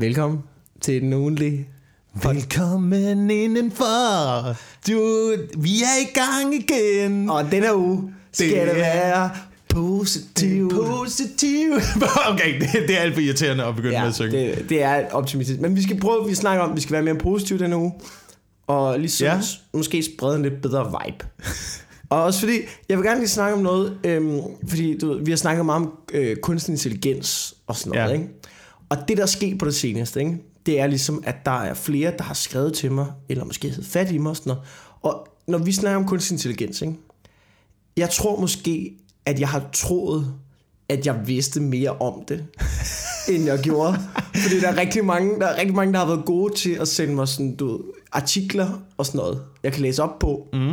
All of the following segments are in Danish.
Velkommen til den ugenlige. Velkommen indenfor. Du, vi er i gang igen. Og denne uge skal det, Det være positiv. Positiv. Okay, det, det er alt for irriterende at begynde med Ja, at synge. det, det er optimistisk. Men vi skal prøve, vi snakker om, vi skal være mere positive denne uge. Og ligesom ja. måske sprede en lidt bedre vibe. og også fordi, jeg vil gerne lige snakke om noget, øhm, fordi du ved, vi har snakket meget om øh, kunstig intelligens og sådan noget, Ja. ikke? Og det, der er sket på det seneste, ikke? det er ligesom, at der er flere, der har skrevet til mig, eller måske hed fat i mig og sådan noget. Og når vi snakker om kunstig intelligens, ikke? jeg tror måske, at jeg har troet, at jeg vidste mere om det, end jeg gjorde. Fordi der er rigtig mange, der er rigtig mange, der har været gode til at sende mig sådan, du ved, artikler og sådan noget, jeg kan læse op på. Mm.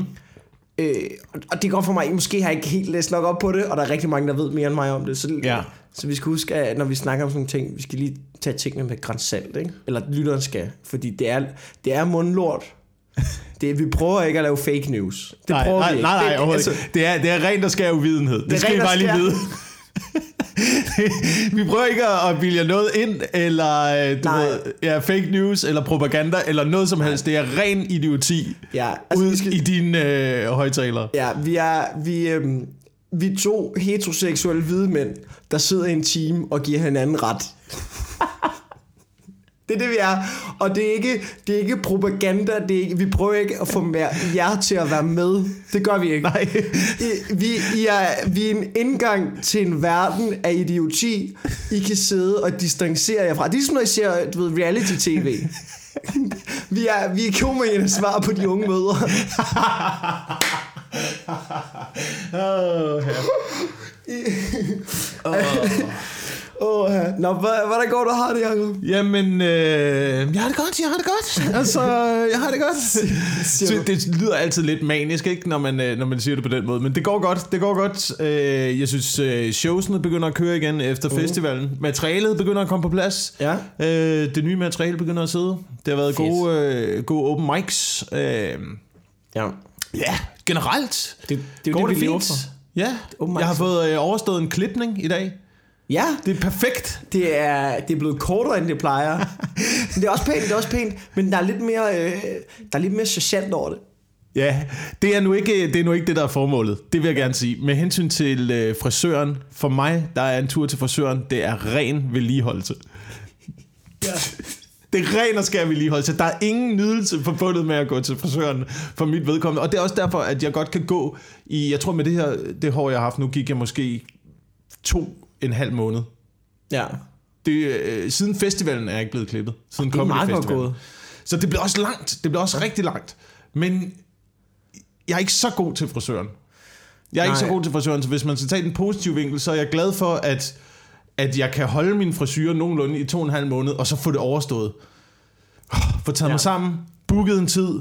Øh, og- og det går for mig, måske har jeg ikke helt læst nok op på det, og der er rigtig mange, der ved mere end mig om det. Så, Ja. Så vi skal huske, at når vi snakker om sådan nogle ting, vi skal lige tage tingene med grænsalt, ikke? Eller lytteren skal, fordi det er, det er mundlort. Det, vi prøver ikke at lave fake news. Det nej, prøver nej, vi ikke. nej, nej, det, ikke. det, er, det er rent og skær uvidenhed. Det, er skal I ren og bare lige vide. vi prøver ikke at bilde noget ind, eller øh, du Nej. ved, ja, fake news, eller propaganda, eller noget som helst. Det er ren idioti Ja, altså, altså, ud vi skal, i dine øh, højtalere. Ja, vi er, vi, øhm, vi to heteroseksuelle hvide mænd, der sidder i en team og giver hinanden ret. Det er det, vi er. Og det er ikke, det er ikke propaganda. Det er ikke, vi prøver ikke at få mere, jer til at være med. Det gør vi ikke. Nej. I, vi, I er, vi er en indgang til en verden af idioti. I kan sidde og distancere jer fra. Det er ligesom, når I ser du ved, reality-tv. vi er, vi er komikernes svar på de unge mødre. Oh, ja. Åh, ja. Nå, hvordan går du har det, Jacob? Jamen, øh, jeg har det godt, jeg har det godt. Altså, jeg har det godt. Så det lyder altid lidt manisk, ikke, når man, øh, når man siger det på den måde. Men det går godt, det går godt. Øh, jeg synes, øh, showsene begynder at køre igen efter festivalen. Materialet begynder at komme på plads. Ja. Det nye materiale begynder at sidde. Det har været Fedt. gode, gode open mics. Ja. Ja, generelt. Det, det er jo går det, det vi lever for. Ja, mics. jeg har fået øh, overstået en klipning i dag. Ja, Det er perfekt. det er, det er blevet kortere, end det plejer. det er også pænt, det er også pænt. Men der er lidt mere, øh, der er lidt mere sergeant over det. Ja, det er, nu ikke, det er nu ikke det, der er formålet. Det vil jeg gerne sige. Med hensyn til øh, frisøren, for mig, der er en tur til frisøren, det er ren vedligeholdelse. Ja. Det ren og skær vedligeholdelse. Der er ingen nydelse forbundet med at gå til frisøren for mit vedkommende. Og det er også derfor, at jeg godt kan gå i... Jeg tror, med det her det hår, jeg har haft nu, gik jeg måske to en halv måned. Ja. Det, øh, siden festivalen er jeg ikke blevet klippet. Siden Det er meget godt gået. Så det bliver også langt. Det bliver også rigtig langt. Men jeg er ikke så god til frisøren. Jeg er Nej. ikke så god til frisøren, så hvis man skal tage den positive vinkel, så er jeg glad for, at, at jeg kan holde min frisyr nogenlunde i to og en halv måned, og så få det overstået. Få taget ja. Mig sammen, booket en tid,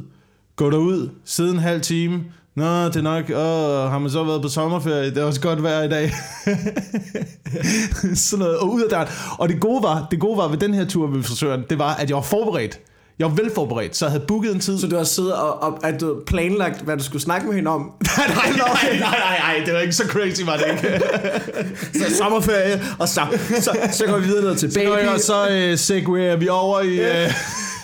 gå derud, sidde en halv time. Nå, det er nok, åh, har man så været på sommerferie? Det er også godt vejr i dag. Sådan noget, og ud af døren. Og det gode var, det gode var ved den her tur ved frisøren, det var, at jeg var forberedt. Jeg var velforberedt, så jeg havde booket en tid. Så du har siddet og, og at du planlagt, hvad du skulle snakke med hende om. nej, nej, nej, nej, nej, det var ikke så crazy, var det ikke. Så sommerferie, og så, så, så går vi videre ned til Så, baby. og så øh, segwayer vi over i... Øh,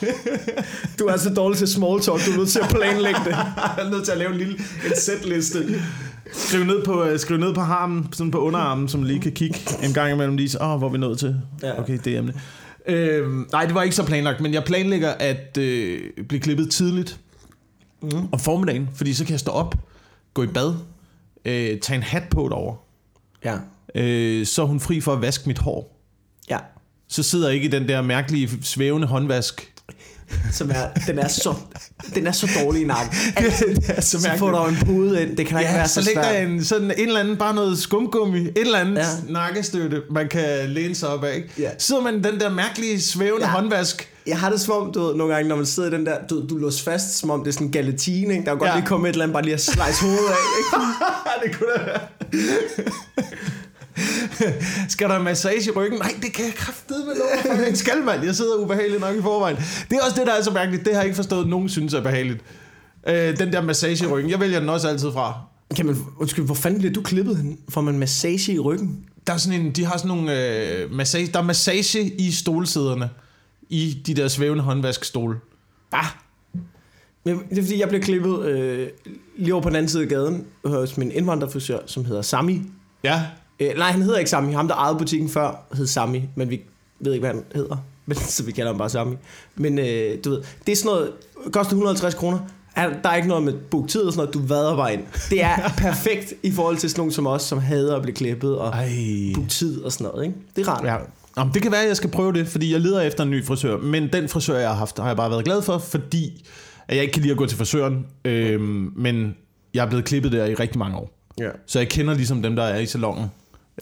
Du er så dårlig til small talk, du er nødt til at planlægge det. jeg er nødt til at lave en lille en setliste. Skriv ned på, øh, skriv ned på armen, sådan på underarmen, som lige kan kigge en gang imellem lige. så, Åh, hvor er vi nået til? Okay, det er emne. Øh, nej, det var ikke så planlagt, men jeg planlægger at øh, blive klippet tidligt mm. om formiddagen, fordi så kan jeg stå op, gå i bad, øh, tage en hat på derovre. Ja. Øh, så er hun fri for at vaske mit hår. Ja. Så sidder jeg ikke i den der mærkelige svævende håndvask. Som er, den er så, den er så dårlig i nakken. det er så Så får du en pude ind, det kan da ikke Ja, være så så ligger svært. der en, sådan en eller anden, bare noget skumgummi, et eller andet ja. Nakkestøtte, man kan læne sig op af. Ikke? Ja. Sidder man den der mærkelige svævende ja. Håndvask. Jeg har det som om, du ved, nogle gange, når man sidder i den der, du, du låser fast, som om det er sådan en galatine, ikke? Der kan godt Ja. ja. lige komme et eller andet, bare lige at slice hovedet af, ikke? det kunne da være. Skal der massage i ryggen? Nej, det kan jeg kraftedeme love for. Det skal man. Jeg sidder ubehageligt nok i forvejen. Det er også det, der er så mærkeligt. Det har jeg ikke forstået, at nogen synes er behageligt. Øh, den der massage i ryggen. Jeg vælger den også altid fra. Kan man, undskyld, hvor fanden bliver du klippet hen? Får man massage i ryggen? Der er sådan en, de har sådan nogle øh, massage, der er massage i stolsæderne. i de der svævende håndvaskstole. Ah. Men det er fordi, jeg blev klippet øh, lige over på den anden side af gaden hos min indvandrerfrisør, som hedder Sami. Ja, Øh, nej, han hedder ikke Sami. Ham, der ejede butikken før, hed Sami, men vi ved ikke, hvad han hedder. Men, så vi kalder ham bare Sami. Men øh, du ved, det er sådan noget, koster 150 kroner. Er- Der er ikke noget med book tid og sådan noget, du vader bare ind. Det er perfekt i forhold til sådan nogen som os, som hader at blive klippet og Ej. book tid og sådan noget. Ikke? Det er rart. Ja. Jamen, det kan være, at jeg skal prøve det, fordi jeg leder efter en ny frisør. Men den frisør, jeg har haft, har jeg bare været glad for, fordi at jeg ikke kan lide at gå til frisøren. Øhm, men jeg er blevet klippet der i rigtig mange år. ja. Så jeg kender ligesom dem, der er i salongen.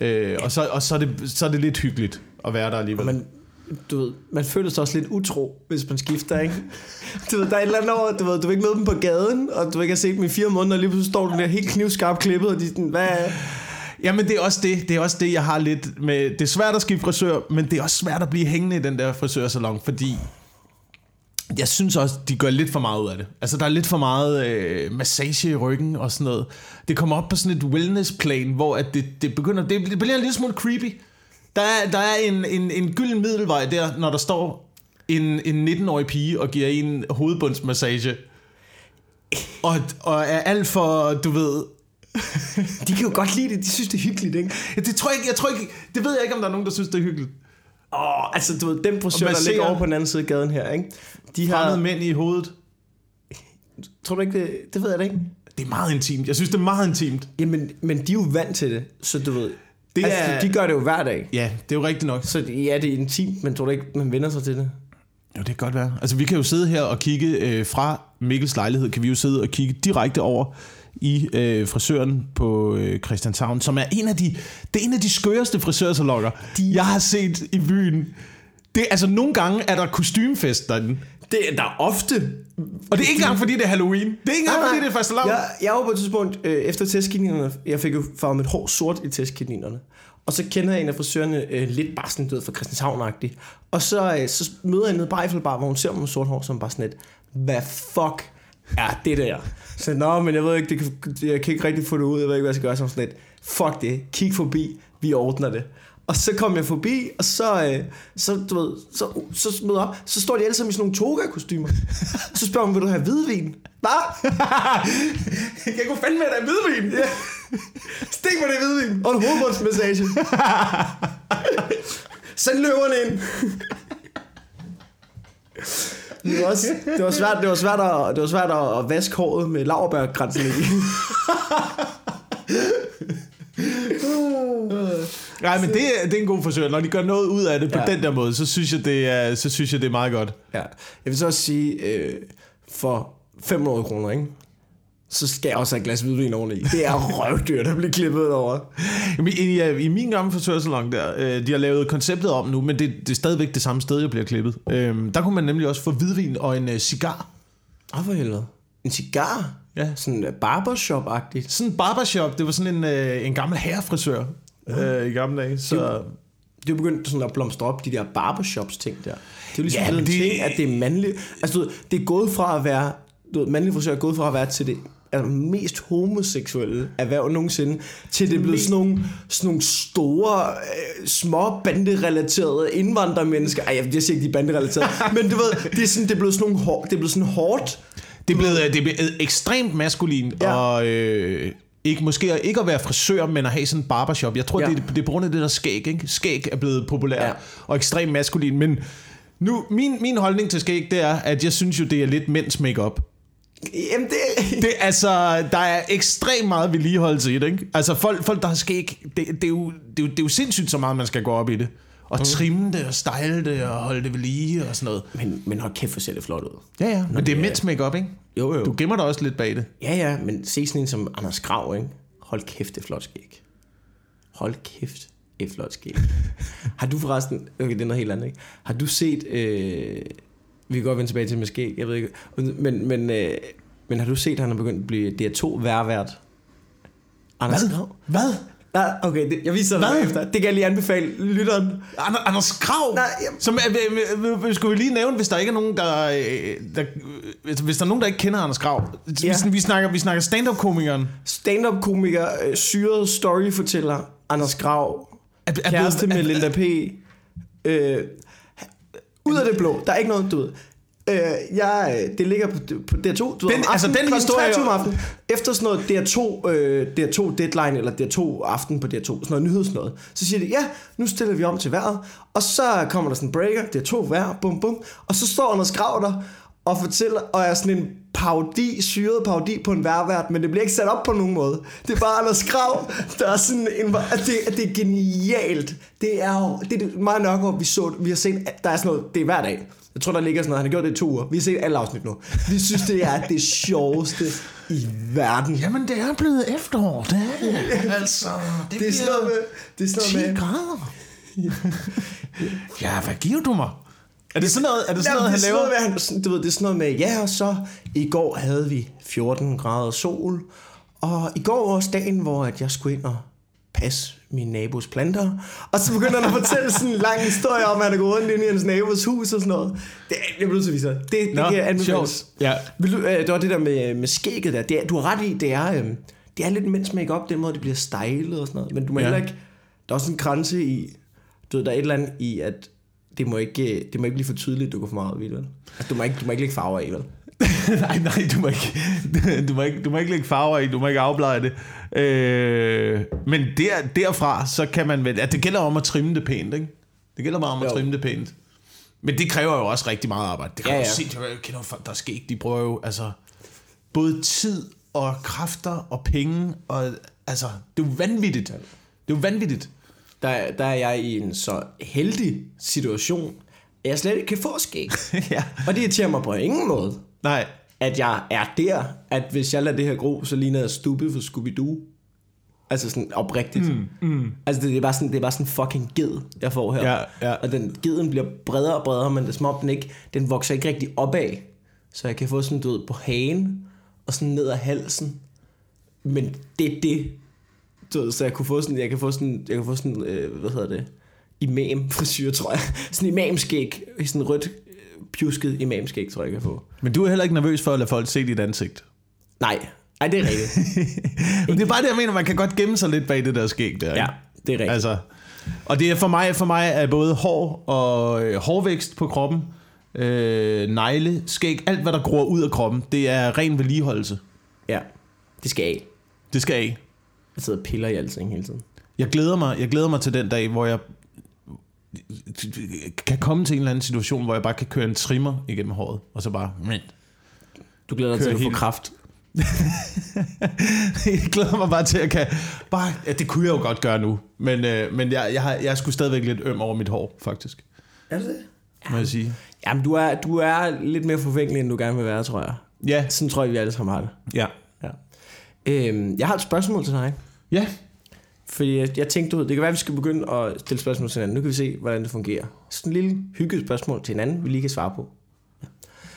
Øh, og så, og så, er det, så er det lidt hyggeligt at være der alligevel. Men du ved, man føler sig også lidt utro, hvis man skifter, ikke? Du ved, der er et eller andet over, du ved, du vil ikke møde dem på gaden, og du ikke har set dem i fire måneder, og lige pludselig står du der helt knivskarpt klippet, og de er sådan, hvad. Jamen det er også det, det er også det, jeg har lidt med. Det er svært at skifte frisør, men det er også svært at blive hængende i den der frisørsalon, fordi jeg synes også, de gør lidt for meget ud af det. Altså, der er lidt for meget øh, massage i ryggen og sådan noget. Det kommer op på sådan et wellness-plan, hvor at det, det begynder... Det, det bliver en lille smule creepy. Der er, der er en, en, en gylden middelvej der, når der står en, en 19-årig pige og giver en hovedbundsmassage. Og, og er alt for, du ved... De kan jo godt lide det, de synes, det er hyggeligt, ikke? Ja, Det tror jeg ikke, jeg tror ikke, det ved jeg ikke, om der er nogen, der synes, det er hyggeligt. Åh, altså, du ved, den frisør, Og der ligger over på den anden side af gaden her, ikke? De har... Fremmede mænd i hovedet. Tror du ikke, det, det ved jeg da ikke. Det er meget intimt. Jeg synes, det er meget intimt. Jamen, men de er jo vant til det, så du ved... Det altså, er- er... de gør det jo hver dag. Ja, det er jo rigtigt nok. Så ja, det er intimt, men tror du ikke, man vender sig til det? Jo, det kan godt være. Altså, vi kan jo sidde her og kigge øh, fra Mikkels lejlighed, kan vi jo sidde og kigge direkte over i øh, frisøren på øh, Christianshavn, som er en af de, det er en af de skøreste frisørsalonger, de... jeg har set i byen. Det, altså, nogle gange er der kostymefest derinde. Det der er ofte... Og det er ikke engang, fordi det er Halloween. Det er ikke engang, fordi det er fastelavn. Jeg, jeg var på et tidspunkt, øh, efter testkaninerne, jeg fik jo farvet mit hår sort i testkaninerne. Og så kender jeg en af frisørerne øh, lidt bare sådan, du ved, fra Christianshavn -agtig. Og så, øh, så møder jeg nede Eiffelbar, hvor hun ser mig med sort hår, som bare sådan lidt, hvad fuck er det der? Så nå, men jeg ved ikke, det kan, jeg kan ikke rigtig få det ud, jeg ved ikke, hvad jeg skal gøre, som sådan lidt, fuck det, kig forbi, vi ordner det. Og så kom jeg forbi, og så, øh, så, du ved, så, så jeg op, så står de alle sammen i sådan nogle toga-kostymer. Så spørger hun, vil du have hvidvin? Hvad? jeg kunne fandme dig hvidvin. Ja. Stik mig det hvidvin. Og en hovedbundsmassage. Send løverne ind. Det var, også, det var svært, det var svært, at, det var svært at, vaske håret med laverbærkransen i. Nej, men det er, det er en god frisør. Når de gør noget ud af det på Ja. den der måde, så synes jeg, det er, så synes jeg, det er meget godt. Ja. Jeg vil så også sige, øh, for 500 kroner, ikke? Så skal jeg også have et glas hvidvin oveni. Det er røvdyrt at blive klippet over. Jamen, I, i, I min gamle frisørsalon der, øh, de har lavet konceptet om nu, men det, det er stadigvæk det samme sted, jeg bliver klippet. Øhm, der kunne man nemlig også få hvidvin og en øh, cigar. Åh, for helvede. En cigar? Ja. Sådan øh, barbershop-agtigt. Sådan en barbershop, det var sådan en, øh, en gammel herrefrisør øh, i gamle dage. Så, Det er jo begyndt sådan at blomstre op, de der barbershops ting der. Det er jo ligesom Ja, ja, men en det- ting, at det er mandligt. Altså, det er gået fra at være... Du ved, mandlig frisør er gået fra at være til det altså, mest homoseksuelle erhverv nogensinde, til det er blevet sådan nogle, sådan nogle store, øh, små banderelaterede indvandrermennesker. Ej, jeg, jeg siger ikke, de er banderelaterede, men du ved, det er, sådan, det er blevet sådan nogle hår, det er blevet sådan hårdt. det, er blevet, øh, det er blevet ekstremt maskulin, ja. Og øh, ikke, måske ikke at være frisør, men at have sådan en barbershop. Jeg tror, ja. Det, det er på grund af det der skæg. Ikke? Skæg er blevet populær. Ja. og ekstremt maskulin, men nu, min, min holdning til skæg, det er, at jeg synes jo, det er lidt mænds makeup. Jamen, det, Det, altså, der er ekstremt meget vedligeholdelse i det, ikke? Altså, folk, folk der har skæg, det, det, er jo, det, er jo, det er jo sindssygt så meget, man skal gå op i det. Og mm. trimme det, og style det, og holde det ved lige, og sådan noget. men, men hold kæft, hvor ser det flot ud. Ja, ja, men det er det er- mænds makeup, ikke? Jo, jo. Du gemmer dig også lidt bag det. Ja, ja, men se sådan en som Anders Grav, ikke? Hold kæft, det er flot skæg. Hold kæft, et flot skæg. har du forresten... Okay, det er noget helt andet, ikke? Har du set... Øh, vi kan godt vende tilbage til med skæg, jeg ved ikke... Men, men, øh, men har du set, at han er begyndt at blive DR2 værvært? Anders Grav? Hvad? Nej, okay, det, jeg viser dig Hvad? efter. Det kan jeg lige anbefale lytteren. Anders, Anders Krav? Nej, jamen- Som, øh, øh, øh, skulle vi lige nævne, hvis der ikke er nogen, der, øh, der øh, hvis der er nogen, der ikke kender Anders Krav. Ja. Ja. Vi, snakker, vi snakker stand-up-komikeren. Stand-up-komiker, øh, syret storyfortæller, Anders Grav, Er, er kæreste med Linda P. Øh, ud af det blå. Der er ikke noget, du ved. Øh, jeg, det ligger på, på DR2. Du Den- ved, om altså, den historie- 23 om aftenen, efter sådan noget DR2, øh, DR2 Deadline, eller DR2 Aften på DR2, sådan noget nyhedsnød, så siger de, ja, nu stiller vi om til vejret, og så kommer der sådan en breaker, DR2 vejr, bum bum, og så står Anders Grav der, og fortæller, og er sådan en parodi, syret parodi på en værvært, men det bliver ikke sat op på nogen måde. Det er bare Anders Grav, der er sådan en, at det, at det er genialt. Det er jo, det er meget nok, hvor vi så, vi har set, at der er sådan noget, det er hver dag. Jeg tror, der ligger sådan noget, han har gjort det i to uger. Vi har set alle afsnit nu. Vi synes, det er det sjoveste i verden. Jamen, det er blevet efterår, det er det. Altså, det, Det er sådan noget med, det er sådan 10 noget med, grader. ja, hvad giver du mig? Er det sådan noget, er det sådan Jamen, noget, det han er sådan laver? noget, med, han, du ved, det er sådan noget med, ja, og så i går havde vi 14 grader sol, og i går var også dagen, hvor at jeg skulle ind og passe min nabos planter. Og så begynder han at fortælle sådan en lang historie om, at han er gået rundt ind i hans nabos hus og sådan noget. Det, er- jeg bliver nødt til at vise dig. Det, det Nå, kan jeg anbefales. Ja. Vil du, øh, det var det der med, med skægget der. Det er, du har ret i, det er, øh, det er lidt mens make-up, den måde, det bliver stylet og sådan noget. Men du må ja. heller ikke... Der er også en grænse i... Du ved, der er et eller andet i, at det må ikke, det må ikke blive for tydeligt, at du går for meget op i det, vel? Altså, du må ikke, du må ikke lægge farver i, vel? nej, nej, du må, ikke, du, må ikke, du må ikke lægge farver i, du må ikke afblege det. Øh, men der, derfra, så kan man vel... At det gælder om at trimme det pænt, ikke? Det gælder bare om at Jo. trimme det pænt. Men det kræver jo også rigtig meget arbejde. Det kan Ja, ja, se, jeg kender folk, der skal ikke, de bruger jo altså, både tid og kræfter og penge, og altså, det er jo vanvittigt. Det er jo vanvittigt. Der, der er jeg i en så heldig situation, at jeg slet ikke kan få skæg. ja. Og det irriterer mig på ingen måde, Nej, at jeg er der, at hvis jeg lader det her gro, så ligner jeg stubbe for Scooby-Doo. Altså sådan oprigtigt. Mm, mm. Altså det, det, er bare sådan, det er bare sådan fucking ged, jeg får her. Ja, ja. Og den geden bliver bredere og bredere, men det som om den ikke, den vokser ikke rigtig opad. Så jeg kan få sådan, du ved, på hagen, og sådan ned ad halsen. Men det er det. Du ved, så jeg kunne få sådan, jeg kan få sådan, jeg kan få sådan, øh, hvad hedder det, imam frisyr, tror jeg. Sådan imamskæg, sådan rødt øh, pjusket imamskæg, tror jeg, jeg kan få. men du er heller ikke nervøs for at lade folk se dit ansigt. Nej, nej, det er rigtigt. Men det er bare det, jeg mener, man kan godt gemme sig lidt bag det der skæg der. Ikke? Ja, det er rigtigt. Altså, og det er for mig, for mig er både hår og øh, hårvækst på kroppen, øh, negle, skæg, alt hvad der gror ud af kroppen, det er ren vedligeholdelse. Ja, det skal af. Det skal af. Jeg sidder og piller i alting hele tiden. Jeg glæder mig, jeg glæder mig til den dag, hvor jeg kan komme til en eller anden situation, hvor jeg bare kan køre en trimmer igennem håret, og så bare... Du glæder dig til at få helt- kraft. jeg glæder mig bare til, at kan... Bare, ja, det kunne jeg jo godt gøre nu, men, øh, men jeg, jeg, har, jeg er sgu stadigvæk lidt øm over mit hår, faktisk, Er det det? må jeg sige. Jamen, du er, du er lidt mere forfængelig, end du gerne vil være, tror jeg. Ja, Sådan tror jeg, vi alle sammen har det. Ja. Øhm, jeg har et spørgsmål til dig. Ja, Fordi jeg, jeg tænkte, du ved, det kan være, at vi skal begynde at stille spørgsmål til hinanden. Nu kan vi se, hvordan det fungerer. Sådan en lille hyggeligt spørgsmål til hinanden, vi lige kan svare på.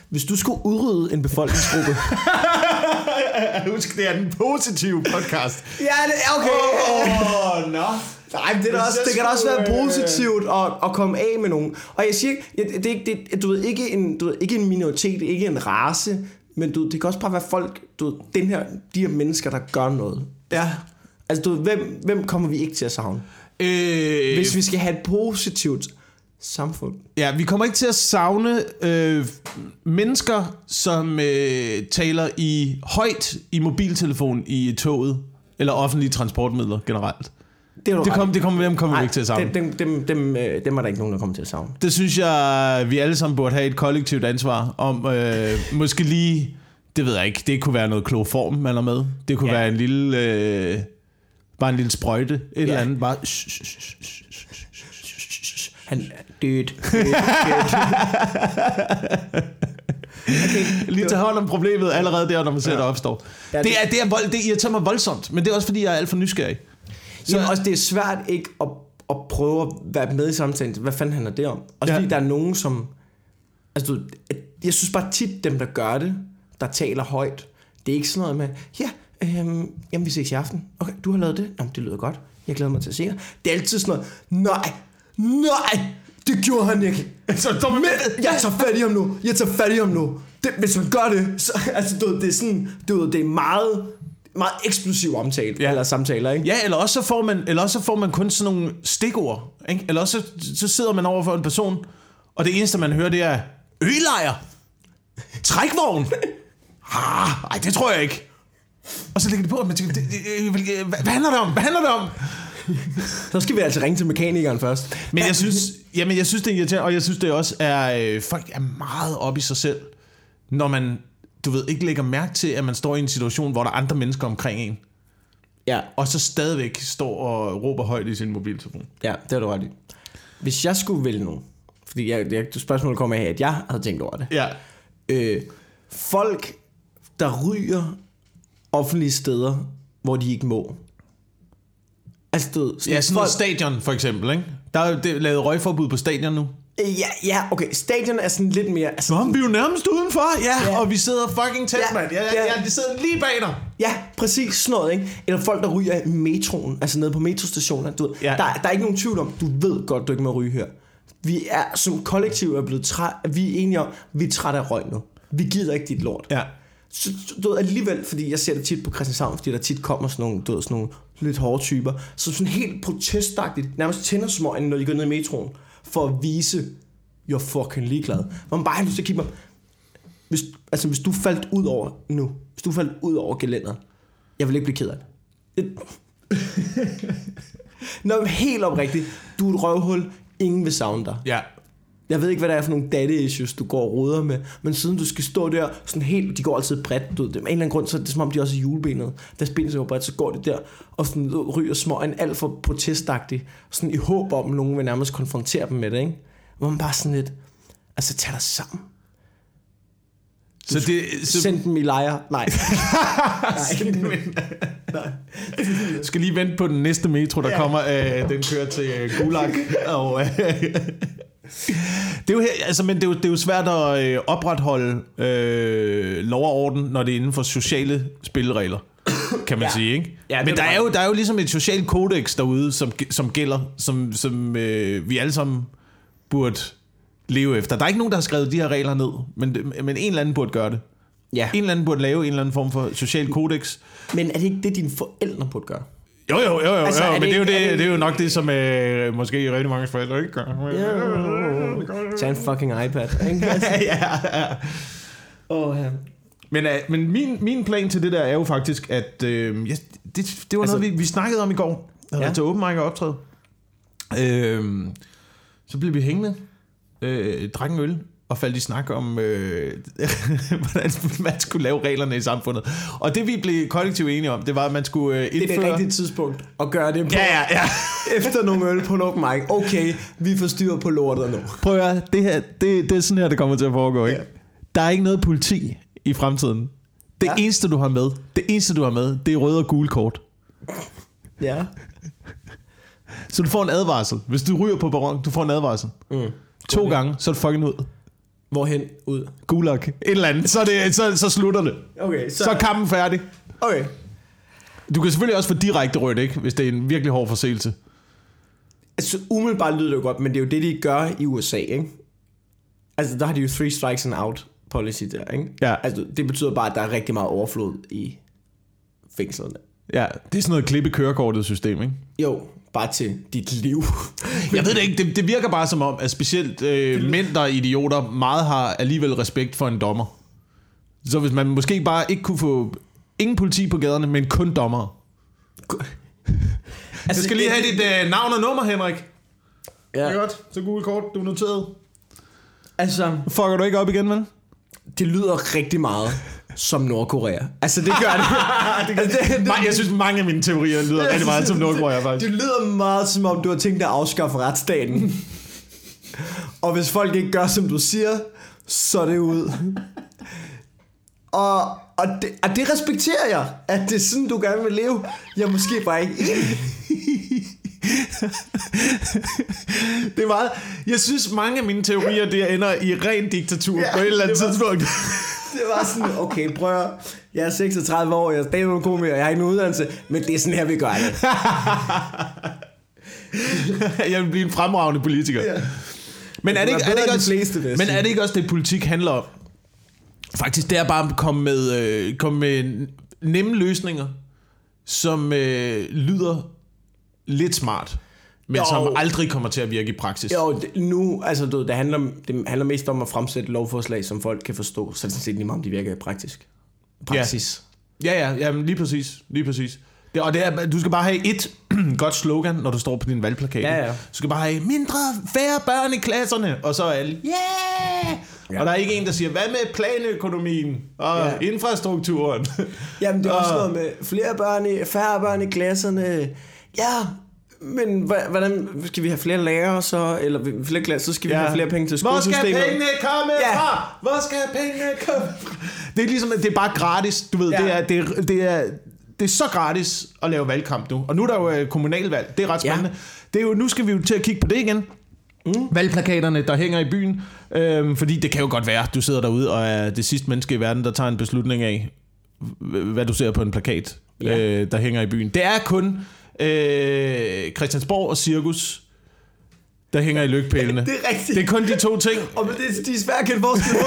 Hvis du skulle udrydde en befolkningsgruppe... Husk, det er den positive podcast. ja, det okay. Åh, oh, nå. Nej, det, er også, det kan da også være øh, positivt at, at komme af med nogen. Og jeg siger det, det, er det, du ved, ikke en, du ved, ikke en minoritet, ikke en race, men du, det kan også bare være folk, du den her, de her mennesker, der gør noget. Ja. Altså, du hvem, hvem kommer vi ikke til at savne? Øh, Hvis vi skal have et positivt samfund. Ja, vi kommer ikke til at savne øh, mennesker, som øh, taler i højt i mobiltelefon i toget, eller offentlige transportmidler generelt. Det, Det, kom, det kommer, dem kommer vi ikke til at savne. dem, dem, dem, dem, øh, dem er der ikke nogen, der kommer til at savne. Det synes jeg, vi alle sammen burde have et kollektivt ansvar om. Øh, måske lige, det ved jeg ikke, det kunne være noget kloform, man er med. Det kunne Ja. være en lille, øh, bare en lille sprøjte, et ja. eller andet. Bare, Han er død. død, lige tage hånd om problemet allerede der, når man ser, Ja. der opstår. Ja, det- det, er, det, er vold, det irriterer mig voldsomt, men det er også fordi, jeg er alt for nysgerrig. Så Jamen, også det er svært ikke at, at prøve at være med i samtalen. Hvad fanden handler det om? Også Ja. fordi der er nogen, som... Altså, du, jeg synes bare tit, dem der gør det, der taler højt, det er ikke sådan noget med, ja, øhm, jamen vi ses i aften. Okay, du har lavet det? Jamen, det lyder godt. Jeg glæder mig til at se jer. Det er altid sådan noget, nej, nej, det gjorde han ikke. Så dumme Men, jeg tager fat i ham nu. Jeg tager fat i ham nu. Det, hvis man gør det, så, altså, du det er sådan, du det er meget, meget eksplosiv omtale, ja. Eller samtaler, ikke? Ja, eller også så får man, eller også så får man kun sådan nogle stikord. Ikke? Eller også så, så sidder man over for en person, Og det eneste, man hører, det er ølejr. Trækvogn. Ah, ej, det tror jeg ikke. Og så lægger det på, og man tænker, det, det, det, hvad, hvad handler det om? Hvad handler det om? Så skal vi altså ringe til mekanikeren først. Men jeg synes, jamen, jeg synes det er irriterende, og jeg synes det også er, øh, folk er meget op i sig selv, når man, du ved, ikke lægger mærke til, at man står i en situation, hvor der er andre mennesker omkring en, Ja, og så stadigvæk står og råber højt i sin mobiltelefon. ja, det har du ret i. Hvis jeg skulle vælge nogen, fordi jeg, jeg, spørgsmålet kommer af, at jeg havde tænkt over det. Ja. Øh, folk, der ryger offentlige steder, hvor de ikke må. Altså, du ved, Ja, sådan folk, stadion for eksempel, ikke? Der er jo lavet røgforbud på stadion nu. Ja, ja, okay. Stadion er sådan lidt mere... Altså, Nå, vi er jo nærmest udenfor, ja, Ja. og vi sidder fucking tæt, Ja, mand. Ja, ja, ja. de sidder lige bag dig. Ja, præcis sådan noget, ikke? Eller folk, der ryger i metroen, altså nede på metrostationer. Du ved, ja. Der, der er ikke nogen tvivl om, du ved godt, du ikke må ryge her. Vi er som kollektiv er blevet træt, vi er enige om, vi er trætte af røg nu. Vi gider ikke dit lort. Ja. Så, du ved, alligevel, fordi jeg ser det tit på Christianshavn, fordi der tit kommer sådan nogle, du ved, sådan nogle lidt hårde typer, så sådan helt protestagtigt, nærmest tænder smøgen, når de går ned i metroen, for at vise, you're fucking ligeglad. Hvor man bare har lyst til at kigge på, hvis, altså hvis du faldt ud over nu, hvis du faldt ud over gelænderet, jeg vil ikke blive ked af det. Nå, helt oprigtigt, du er et røvhul, ingen vil savne dig. Ja. Jeg ved ikke, hvad det er for nogle daddy issues, du går og roder med, men siden du skal stå der, sådan helt, de går altid bredt, du af en eller anden grund, så er det som om, de også er julebenet. Deres ben så bredt, så går de der, og sådan ryger små en alt for protestagtig, sådan i håb om, at nogen vil nærmest konfrontere dem med det, ikke? Hvor man bare sådan lidt, altså tag dig sammen. Så det, så Send dem i lejre. Nej. du skal lige vente på den næste metro, der ja. kommer. Øh, den kører til øh, Gulag. og, øh, det er jo, her- altså, men det er jo, det er jo svært at øh, opretholde øh, lov og orden, når det er inden for sociale spilleregler, kan man Ja. sige. Ikke? Ja, men er der er, jo, der er jo ligesom et socialt kodex derude, som, som gælder, som, som øh, vi alle sammen burde leve efter. Der er ikke nogen, der har skrevet de her regler ned, men, men en eller anden burde gøre det. ja. En eller anden burde lave en eller anden form for social kodex. Men er det ikke det, dine forældre burde gøre? Jo, jo, jo, jo, Altså, jo det men det er, jo det, det- det er jo nok det, som øh, måske rigtig mange forældre ikke gør. Tag en fucking iPad. Ikke? Altså, ja, ja. Åh, ja. Men, øh, men min, min plan til det der er jo faktisk, at øh, ja, det, det var Altså- noget, vi, vi snakkede om i går, da Ja. ja. til Open Mic og optræde. Øh, så blev vi hængende, øh, drak en øl, og faldt i snak om, øh, hvordan man skulle lave reglerne i samfundet. Og det vi blev kollektivt enige om, det var, at man skulle øh, Det indføre... er det rigtige tidspunkt at gøre det på. Ja, ja, ja. Efter nogle øl på en open mic. Okay, vi får styr på lortet nu. Prøv at høre, det, her, det, det er sådan her, det kommer til at foregå, ikke? Ja. Der er ikke noget politi i fremtiden. Det Ja. eneste, du har med, det eneste, du har med, det er røde og gule kort. Ja. Så du får en advarsel. Hvis du ryger på baron, du får en advarsel. Mm. To gange, så er du fucking ud. Hvorhen ud? Gulag. Et eller andet. Så, det, så, så slutter det. Okay, Så er kampen færdig. Okay. Du kan selvfølgelig også få direkte rødt, ikke? Hvis det er en virkelig hård forseelse. Altså, umiddelbart lyder det jo godt, men det er jo det, de gør i USA, ikke? Altså, der har de jo three strikes and out policy der, ikke? Ja. Altså, det betyder bare, at der er rigtig meget overflod i fængslerne. Ja, det er sådan noget klippe kørekortet system, ikke? Jo, bare til dit liv. Jeg ved det ikke, det, det virker bare som om, at specielt øh, mænd, der er idioter, meget har alligevel respekt for en dommer. Så hvis man måske bare ikke kunne få ingen politi på gaderne, men kun dommer. Altså, jeg skal lige have dit øh, navn og nummer, Henrik. Ja, godt, så Google kort, du er noteret. altså, Fucker du ikke op igen, vel? det lyder rigtig meget som Nordkorea. Altså, det gør det. altså, det, det, Jeg synes, mange af mine teorier lyder rigtig meget som Nordkorea, faktisk. Det lyder meget som om, du har tænkt dig at afskaffe retsstaten. og hvis folk ikke gør, som du siger, så er det ud. Og, og, det, og det respekterer jeg, at det er sådan, du gerne vil leve. Jeg er måske bare ikke. Det er meget... Jeg synes, mange af mine teorier, det ender i ren diktatur Ja, på et eller andet det var- tidspunkt. Det var sådan, okay, prøv at, jeg er 36 år, jeg er stand komiker, jeg har ikke nogen uddannelse, men det er sådan her, vi gør det. jeg vil blive en fremragende politiker. Ja. Men er det, ikke, er, det ikke også, fleste, men er det ikke også det, politik handler om? Faktisk, det er bare at komme med, øh, komme med nemme løsninger, som øh, lyder lidt smart. men Jo. som aldrig kommer til at virke i praksis. Jo, nu, altså du, det, handler, det handler mest om at fremsætte lovforslag, som folk kan forstå, så er det sådan set lige meget, om de virker praktisk. Praksis. Ja, ja, ja men lige præcis. Lige præcis. Det, og det er, du skal bare have et godt slogan, når du står på din valgplakat. Ja, ja. Du skal bare have mindre, færre børn i klasserne, og så er alle, yeah! Ja. Og der er ikke en, der siger, hvad med planøkonomien og Ja. ja. infrastrukturen? Jamen, det er også Og- noget med flere børn i, færre børn i klasserne. Ja, men hvordan skal vi have flere lærere så, eller flere klasser, så skal vi Ja. have flere penge til Hvor skal skolesystemet. pengene komme Ja. fra? Hvor skal pengene komme fra? Det er ligesom, det er bare gratis. Du ved, Ja. det, er, det, er, det, er, det er så gratis at lave valgkamp nu. Og nu er der jo øh, kommunalvalg. Det er ret Ja. spændende. Det er jo, nu skal vi jo til at kigge på det igen. Mm. Valgplakaterne, der hænger i byen. Øhm, fordi det kan jo godt være, at du sidder derude og er det sidste menneske i verden, der tager en beslutning af, hvad du ser på en plakat, Ja. øh, der hænger i byen. Det er kun øh, Christiansborg og Cirkus, der hænger i lygtepælene. Det er rigtigt. Det er kun de to ting. Og men det, de er svært at kende forskel på.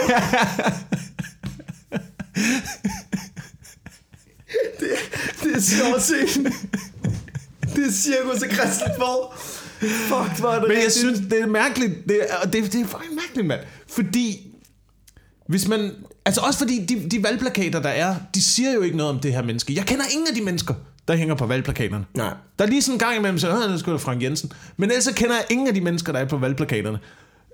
det, det er sjovt set. Det er cirkus og Christiansborg. Fuck, hvor er det Men jeg rigtigt. synes, det er mærkeligt. Det er, det, det er fucking mærkeligt, mand. Fordi, hvis man... Altså også fordi de, de valgplakater, der er, de siger jo ikke noget om det her menneske. Jeg kender ingen af de mennesker, der hænger på valgplakaterne. Nej. Der er lige sådan en gang imellem, så det skulle Frank Jensen. Men ellers så kender jeg ingen af de mennesker, der er på valgplakaterne.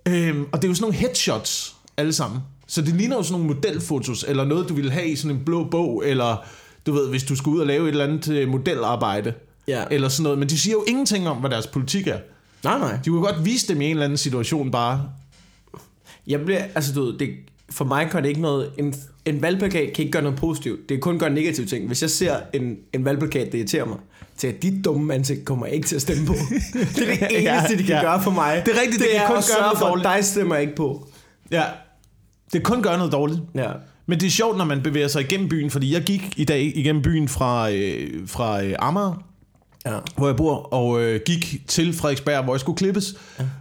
Øhm, og det er jo sådan nogle headshots, alle sammen. Så det ligner jo sådan nogle modelfotos, eller noget, du ville have i sådan en blå bog, eller du ved, hvis du skulle ud og lave et eller andet øh, modelarbejde, Ja. eller sådan noget. Men de siger jo ingenting om, hvad deres politik er. Nej, nej. De kunne godt vise dem i en eller anden situation bare. Jeg bliver, altså du ved, det, for mig gør det ikke noget, en, en valgplakat kan ikke gøre noget positivt. Det kan kun gøre negative ting. Hvis jeg ser en, en valgplakat, der irriterer mig, til at dit dumme ansigt kommer jeg ikke til at stemme på. det er det eneste, Ja, de kan ja. gøre for mig. Det er rigtigt, det kan er kun at gøre noget for, dårligt. dig stemmer jeg ikke på. Ja. Det kan kun gøre noget dårligt. Ja. Men det er sjovt, når man bevæger sig igennem byen, fordi jeg gik i dag igennem byen fra, øh, fra øh, Amager, Ja. hvor jeg bor, og øh, gik til Frederiksberg, hvor jeg skulle klippes.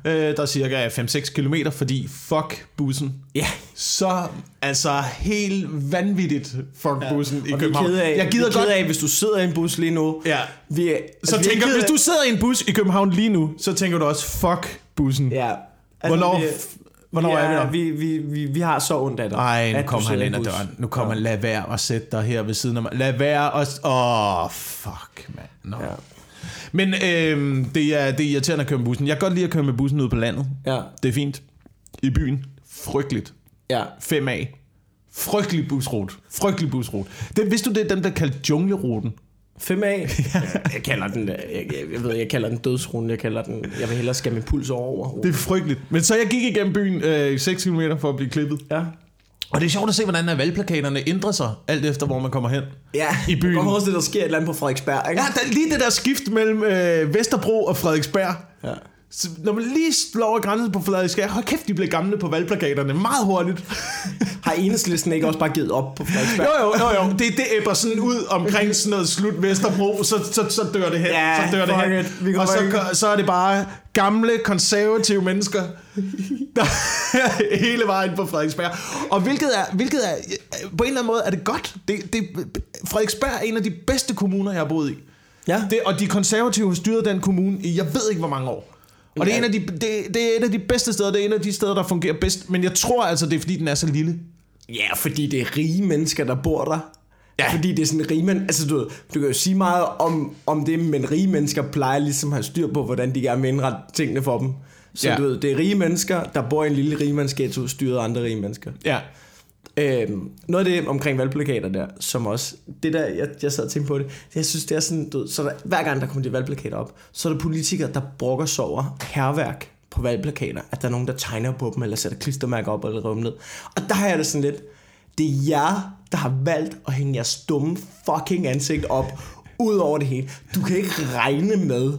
Ja. Øh, der er cirka 5-6 kilometer, fordi fuck bussen. Ja. Så altså helt vanvittigt fuck ja. bussen i Og København. kede af, jeg gider vi godt af, hvis du sidder i en bus lige nu. Ja. Vi er, Så vi er tænker, hvis du sidder i en bus i København lige nu, så tænker du også, fuck bussen. Ja. Hvornår, vi, hvornår vi er vi er, der? vi, vi, vi, vi har så ondt af dig. Ej, nu kommer han ind ad døren. Nu kommer han, lad være at sætte dig her ved siden af mig. Lad være at... Åh, oh, fuck, mand. No. Ja. Men øh, det, er, det er irriterende at køre med bussen. Jeg kan godt lide at køre med bussen ud på landet. Ja. Det er fint. I byen. Frygteligt. Ja. 5A. Frygtelig busrute. Frygtelig busrute. Det, vidste du, det er dem, der kalder jungleruten? 5A. jeg kalder den, jeg, jeg, jeg ved, jeg kalder den dødsrunden. Jeg kalder den, jeg vil hellere skære min puls over. Det er frygteligt. Men så jeg gik igennem byen øh, 6 km for at blive klippet. Ja. Og det er sjovt at se, hvordan at valgplakaterne ændrer sig, alt efter hvor man kommer hen. Ja, I byen. Det der sker et eller andet på Frederiksberg, ikke? Ja, der, er lige det der skift mellem øh, Vesterbro og Frederiksberg. Ja. Så når man lige slår over grænsen på Frederiksberg, hold kæft, de blev gamle på valgplakaterne meget hurtigt. Har enhedslisten ikke også bare givet op på Frederiksberg? Jo, jo, jo, jo. Det, det æbber sådan ud omkring sådan noget slut Vesterbro, så, så, så dør det hen. Ja, så dør det hen. it. Og så, så er det bare gamle, konservative mennesker, der hele vejen på Frederiksberg. Og hvilket er, hvilket er, på en eller anden måde er det godt. Det, det, Frederiksberg er en af de bedste kommuner, jeg har boet i. Ja. Det, og de konservative har styret den kommune i, jeg ved ikke hvor mange år. Og det er, en af de, det, det er et af de bedste steder, det er en af de steder, der fungerer bedst. Men jeg tror altså, det er fordi, den er så lille. Ja, fordi det er rige mennesker, der bor der. Ja. Fordi det er sådan rige men, altså du, ved, du kan jo sige meget om, om det, men rige mennesker plejer ligesom at have styr på, hvordan de gerne vil indrette tingene for dem. Så Ja. du ved, det er rige mennesker, der bor i en lille rigemandsghetto, styret af andre rige mennesker. Ja. Øhm, noget af det omkring valgplakater der, som også, det der, jeg, jeg sad og tænkte på det, jeg synes, det er sådan, du så der, hver gang der kommer de valgplakater op, så er der politikere, der brokker sig over herværk på valgplakater, at der er nogen, der tegner på dem, eller sætter klistermærker op, eller river ned. Og der har jeg det sådan lidt, det er jer, der har valgt at hænge jeres dumme fucking ansigt op, ud over det hele. Du kan ikke regne med,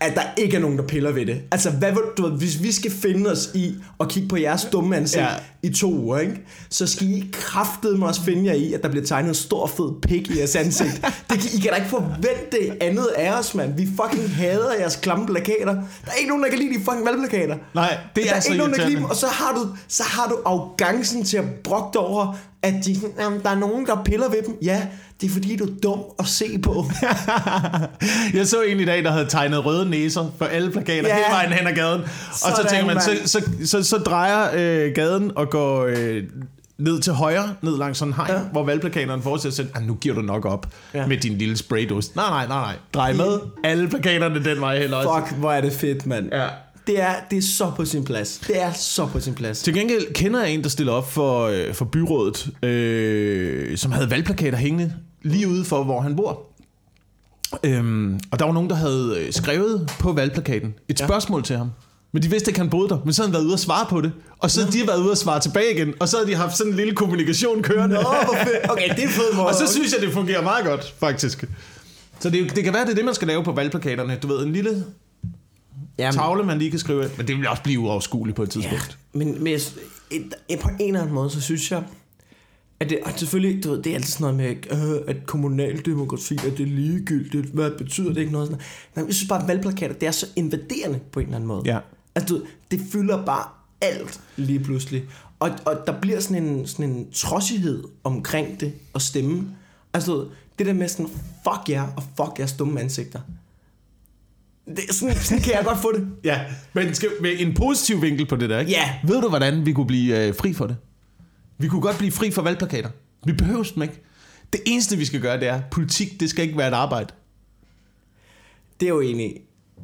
at der ikke er nogen, der piller ved det. Altså, hvad, du ved, hvis vi skal finde os i at kigge på jeres dumme ansigt Ja. i to uger, ikke? så skal I kraftedeme også finde jer i, at der bliver tegnet en stor fed pik i jeres ansigt. det, kan- I kan da ikke forvente andet af os, mand. Vi fucking hader jeres klamme plakater. Der er ikke nogen, der kan lide de fucking valgplakater. Nej, det der er er så ikke nogen, der kan lide dem, og så har du, så har du arrogancen til at brokke over, at de, jamen, der er nogen, der piller ved dem. Ja, det er fordi, du er dum at se på. Jeg så en i dag, der havde tegnet røde næser på alle plakater Ja. hele vejen hen ad gaden. Og så Sådan, tænker man, så, mand. så, så, så drejer øh, gaden og går øh, ned til højre, ned langs sådan en hegn, ja. Hvor valgplakaterne fortsætter at "Ah, nu giver du nok op ja. Med din lille spraydust. Nej, nej, nej, nej. Drej med alle plakaterne den vej heller også. Fuck, hvor er det fedt, mand. Ja. Det er, det er så på sin plads. Det er så på sin plads. Til gengæld kender jeg en, der stiller op for, øh, for byrådet, øh, som havde valgplakater hængende lige ude for, hvor han bor. Øhm, og der var nogen, der havde øh, skrevet på valgplakaten et Ja. spørgsmål til ham. Men de vidste ikke, han boede der. Men så havde han været ude og svare på det. Og så havde de været ude og svare tilbage igen. Og så havde de haft sådan en lille kommunikation kørende. Nå. Okay, det er fedt måde. og så synes jeg, det fungerer meget godt, faktisk. Så det, det kan være, det er det, man skal lave på valgplakaterne. Du ved, en lille Jamen, tavle, man lige kan skrive. ind. Men det vil også blive uoverskueligt på et Ja, tidspunkt. men, men jeg, på en eller anden måde, så synes jeg, at det, og selvfølgelig, du ved, det er altid sådan noget med, øh, at kommunaldemokrati, at det er ligegyldigt, hvad betyder det ikke noget sådan. Men jeg synes bare, at valgplakater, det er så invaderende på en eller anden måde. Ja. Altså, du, ved, det fylder bare alt lige pludselig. Og, og der bliver sådan en, sådan en trodsighed omkring det at stemme. Altså, du ved, det der med sådan, fuck jer, og fuck jeres dumme ansigter. Det, er sådan, sådan kan jeg godt få det. Ja, men skal, med en positiv vinkel på det der, ikke? Ja. Ved du, hvordan vi kunne blive øh, fri for det? Vi kunne godt blive fri for valgplakater. Vi behøver dem ikke. Det eneste, vi skal gøre, det er, politik, det skal ikke være et arbejde. Det er jo egentlig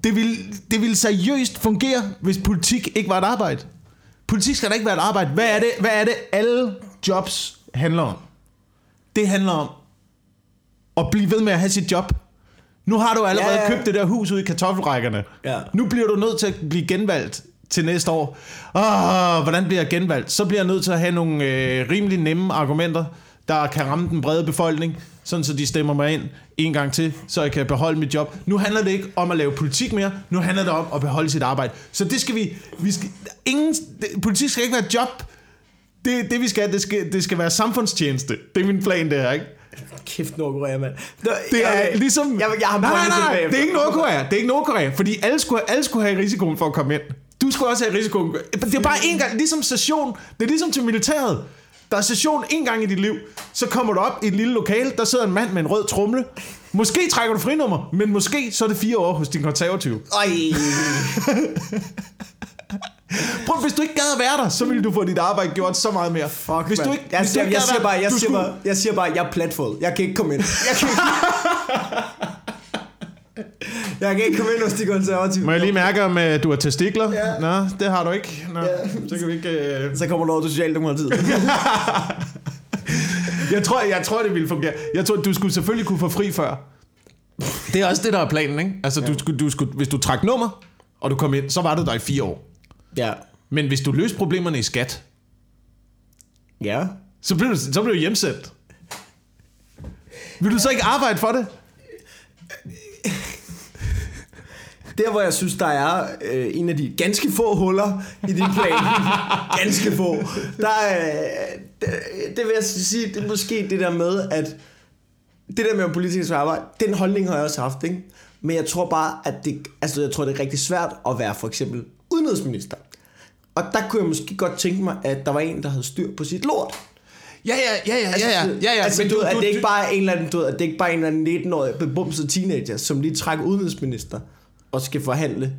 Det vil, det vil seriøst fungere, hvis politik ikke var et arbejde. Politik skal da ikke være et arbejde. Hvad er det, hvad er det alle jobs handler om? Det handler om at blive ved med at have sit job. Nu har du allerede ja, ja. købt det der hus ude i kartoffelrækkerne. Ja. Nu bliver du nødt til at blive genvalgt til næste år. Åh, hvordan bliver jeg genvalgt? Så bliver jeg nødt til at have nogle øh, rimelig nemme argumenter, der kan ramme den brede befolkning, sådan så de stemmer mig ind en gang til, så jeg kan beholde mit job. Nu handler det ikke om at lave politik mere, nu handler det om at beholde sit arbejde. Så det skal vi... vi skal, ingen, det, politik skal ikke være et job. Det, det vi skal, det skal, det skal være samfundstjeneste. Det er min plan, det her, ikke? Kæft Nordkorea, mand. Nå, Det er okay. ligesom... Jeg, jeg har nej, nej, nej, det er ikke Nordkorea. Det er ikke Nordkorea, fordi alle skulle, alle skulle have risikoen for at komme ind. Du skulle også have risikoen. Det er bare en gang, ligesom session. Det er ligesom til militæret. Der er session en gang i dit liv. Så kommer du op i et lille lokale, der sidder en mand med en rød trumle. Måske trækker du frinummer, men måske så er det fire år hos din konservative. Ej. Prøv, hvis du ikke gad at være der, så ville du få dit arbejde gjort så meget mere. Fuck, hvis du ikke, jeg, hvis du jeg, ikke jeg, siger bare, jeg, siger bare, jeg siger bare, jeg er platfod. Jeg kan ikke komme ind. Jeg kan ikke, jeg kan ikke komme ind hos de konservative. Må jeg lige mærke, om uh, du har testikler? Ja. Nå, det har du ikke. Nå, Ja. så kan vi ikke... Uh... Så kommer du over til Socialdemokratiet. Jeg tror, jeg tror, det ville fungere. Jeg tror, du skulle selvfølgelig kunne få fri før. Det er også det, der er planen, ikke? Altså, du skulle, du skulle, hvis du trak nummer, og du kom ind, så var du der i fire år. ja. Men hvis du løste problemerne i skat, Ja. så blev du, så blev du hjemsendt. Vil du så ikke arbejde for det? Der, hvor jeg synes, der er øh, en af de ganske få huller i din plan. ganske få. Der er, det, det vil jeg sige, det er måske det der med, at det der med politikers arbejde, den holdning har jeg også haft, ikke? Men jeg tror bare, at det, altså jeg tror, det er rigtig svært at være for eksempel udenrigsminister. Og der kunne jeg måske godt tænke mig, at der var en, der havde styr på sit lort. Ja, ja, ja, ja, ja, ja. ja, ja. altså, men du, du, at det ikke bare er en eller anden, du, ved, at det ikke bare er en eller anden 19-årig bebumset teenager, som lige trækker udenrigsminister og skal forhandle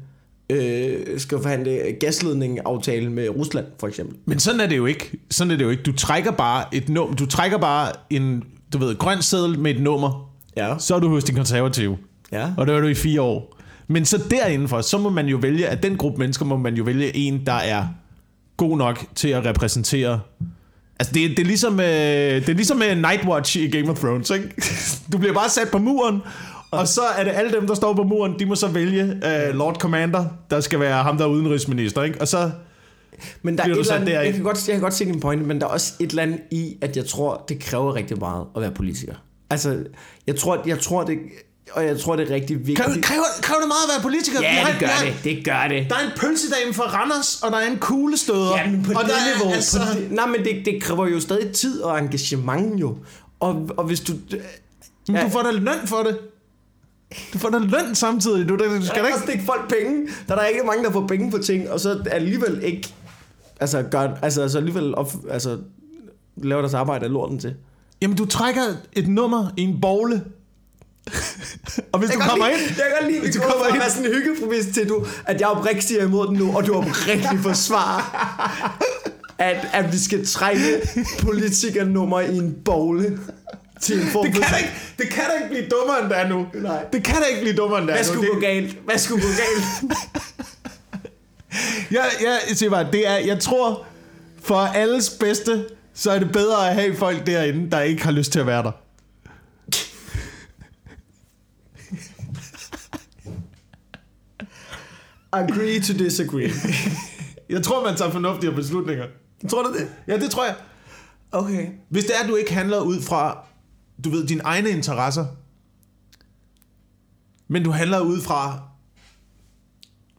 øh, skal forhandle gasledningaftale med Rusland, for eksempel. Men sådan er det jo ikke. Sådan er det jo ikke. Du trækker bare et num- du trækker bare en, du ved, grøn seddel med et nummer. Ja. Så er du hos din konservative. Ja. Og der er du i fire år. Men så derindenfor, så må man jo vælge, at den gruppe mennesker må man jo vælge en, der er god nok til at repræsentere Altså, det, det, er ligesom, øh, det er ligesom med Nightwatch i Game of Thrones, ikke? Du bliver bare sat på muren, og så er det alle dem, der står på muren, de må så vælge øh, Lord Commander, der skal være ham, der er udenrigsminister, ikke? Og så... Men der er et eller andet, jeg, kan godt, jeg kan godt se din pointe, men der er også et eller andet i, at jeg tror, det kræver rigtig meget at være politiker. Altså, jeg tror, jeg tror det, og jeg tror, det er rigtig vigtigt. Kræver, kræver, kræver det meget at være politiker? Ja, har- det gør har- det. Det gør det. Der er en pølsedame fra Randers, og der er en kuglestøder. Ja, men på og det der er niveau. Altså, På det, nej, men det, det kræver jo stadig tid og engagement jo. Og, og hvis du... men du får da løn for det. Du får da løn samtidig. Du, du skal da ikke stikke folk penge? Der er der ikke mange, der får penge på ting, og så alligevel ikke... Altså, gør, altså, altså alligevel op, altså, laver deres arbejde af lorten til. Jamen, du trækker et nummer i en bogle. og hvis du kommer ind... Jeg kan godt lide, hvis du kommer ind, sådan en hyggepromis til, du, at jeg oprigtigt er imod den nu, og du oprigtigt forsvarer, at, at vi skal trække politikernummer i en bogle til en form det kan, da ikke, det kan da ikke blive dummere, end det er nu. Nej. Det kan da ikke blive dummere, end det er Hvad nu. skulle Det- gå galt? Hvad skulle gå galt? Jeg, jeg siger bare, det er, jeg tror, for alles bedste, så er det bedre at have folk derinde, der ikke har lyst til at være der. Agree to disagree. Jeg tror, man tager fornuftige beslutninger. Tror du det? Ja, det tror jeg. Okay. Hvis det er, at du ikke handler ud fra, du ved, dine egne interesser, men du handler ud fra,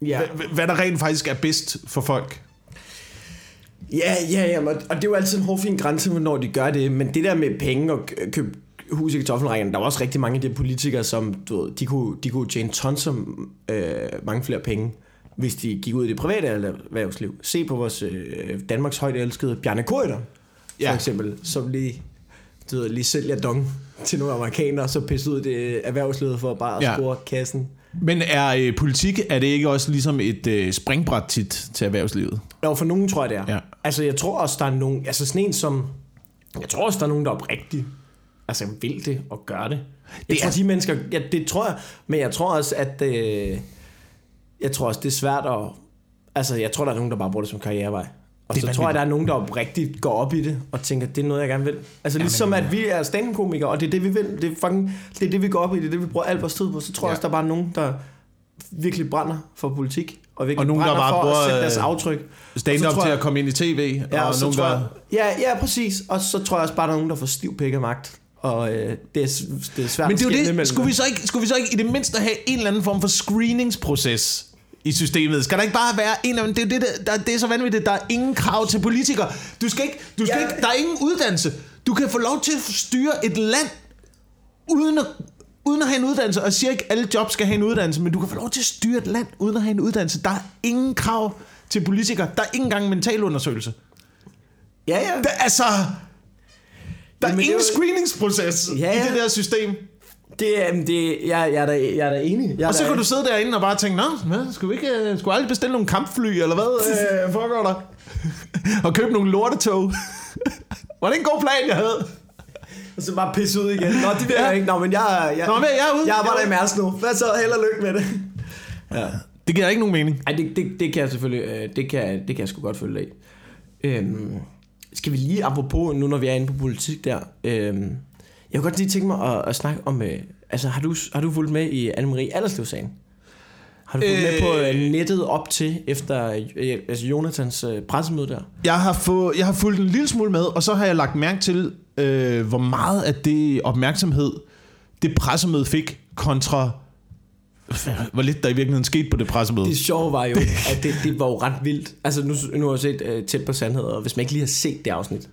Ja. hvad, hvad der rent faktisk er bedst for folk. Ja, ja, ja, og det er jo altid en hårfin grænse, når de gør det, men det der med penge og kø- købe hus i kartoffelrækken, der var også rigtig mange af de politikere, som du ved, de kunne, de kunne tjene tons som øh, mange flere penge, hvis de gik ud i det private erhvervsliv. Se på vores øh, Danmarks højt elskede Bjarne Korydon, for Ja. eksempel, som lige, du ved, lige sælger dong til nogle amerikanere, så pisser ud i det erhvervslivet for bare at Ja. score kassen. Men er øh, politik, er det ikke også ligesom et øh, springbræt tit til erhvervslivet? Jo, for nogen tror jeg, det er. Ja. Altså, jeg tror også, der er nogen... Altså, sådan en som... Jeg tror også, der er nogen, der er oprigtigt altså, vil det og gør det. Jeg Det tror, er- de mennesker... Ja, det tror jeg. Men jeg tror også, at... Øh, jeg tror også, det er svært at... Altså, jeg tror, der er nogen, der bare bruger det som karrierevej. Og Det så tror jeg, der er nogen, der oprigtigt går op i det, og tænker, det er noget, jeg gerne vil. Altså ligesom, at vi er stand-komikere, og det er det, vi vil. Det er, fucking, det er det, vi går op i, det er det, vi bruger al vores tid på. Så tror jeg Ja. også, der er bare nogen, der virkelig brænder for politik, og virkelig Og nogen, der bare for bruger, at sætte deres øh, aftryk. Stand-up til jeg- at komme ind i tv, Ja, og og så nogen, tror der... jeg, ja, ja, præcis. Og så tror jeg også bare, der er nogen, der får stiv pik af magt. Og øh, det, er, det er svært Men det er jo det. Skulle vi, så ikke, skulle vi så ikke i det mindste have en eller anden form for screeningsproces i systemet? Skal der ikke bare være en eller anden... Det er, det, der, det er så vanvittigt. Der er ingen krav til politikere. Du skal ikke, du skal Ja. ikke, der er ingen uddannelse. Du kan få lov til at styre et land uden at, uden at have en uddannelse. Og jeg siger ikke, at alle jobs skal have en uddannelse, men du kan få lov til at styre et land uden at have en uddannelse. Der er ingen krav til politikere. Der er ikke engang en mentalundersøgelse. Ja, ja. Der, altså... Der er Jamen, det er ingen jo- screeningsproces Ja, i ja. det der system. Det, er- det, jeg, jeg, er da, jeg er da enig. Jeg er Og så kan du sidde derinde og bare tænke, Nå, hvad, skulle vi ikke øh, skulle aldrig bestille nogle kampfly, eller hvad øh, foregår der? og købe nogle lortetog. Var det en god plan, jeg havde? Og så bare pisse ud igen. Nå, det vil Ja. jeg ikke. Nå, men jeg, jeg, Nå, men jeg er ude. jeg arbejder Jeg i er Mærsk nu. Hvad så? Held og lykke med det. Ja. Det giver ikke nogen mening. Ej, det, det, det kan jeg selvfølgelig, øh, det kan, det kan jeg sgu godt følge af. Øhm, skal vi lige, apropos nu, når vi er inde på politik der, øhm, jeg kunne godt lige tænke mig at, at snakke om, øh, altså har du, har du fulgt med i Anne-Marie Allerslev-sagen? Har du fulgt øh, med på Øh. øh, nettet op til, efter øh, altså Jonathans øh, pressemøde der? Jeg har, få, jeg har fulgt en lille smule med, og så har jeg lagt mærke til, øh, hvor meget af det opmærksomhed, det pressemøde fik, kontra hvor lidt der i virkeligheden skete på det pressemøde. Det sjove var jo, at det, det var jo ret vildt. Altså nu, nu har jeg set øh, tæt på sandhed, og hvis man ikke lige har set det afsnit,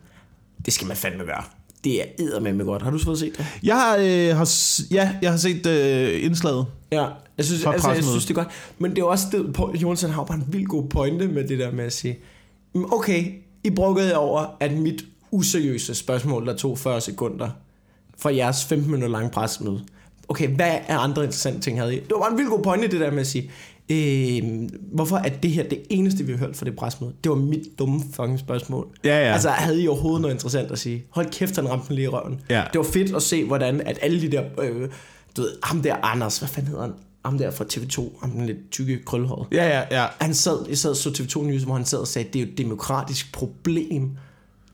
det skal man fandme gøre. Det er eddermame godt. Har du så fået set det? Jeg har, øh, har, ja, jeg har set øh, indslaget. Ja, jeg synes, altså, jeg synes det er godt. Men det er også det, Jonsen har jo bare en vild god pointe med det der med at sige, "Mm, okay, I bruggede over, at mit useriøse spørgsmål, der tog 40 sekunder fra jeres 15 minutter lange pressemøde. Okay, hvad er andre interessante ting, havde I? Det var bare en vild god pointe, det der med at sige, øh, hvorfor er det her det eneste, vi har hørt fra det pressemøde? Det var mit dumme fucking spørgsmål. Ja, ja. Altså, havde I overhovedet noget interessant at sige? Hold kæft, han ramte lige i røven. Ja. Det var fedt at se, hvordan at alle de der... Øh, du ved, ham der Anders, hvad fanden hedder han? Ham der fra TV2, ham den lidt tykke krølhåret. Ja, ja, ja. Han sad, jeg sad så TV2 News, hvor han sad og sagde, at det er jo et demokratisk problem,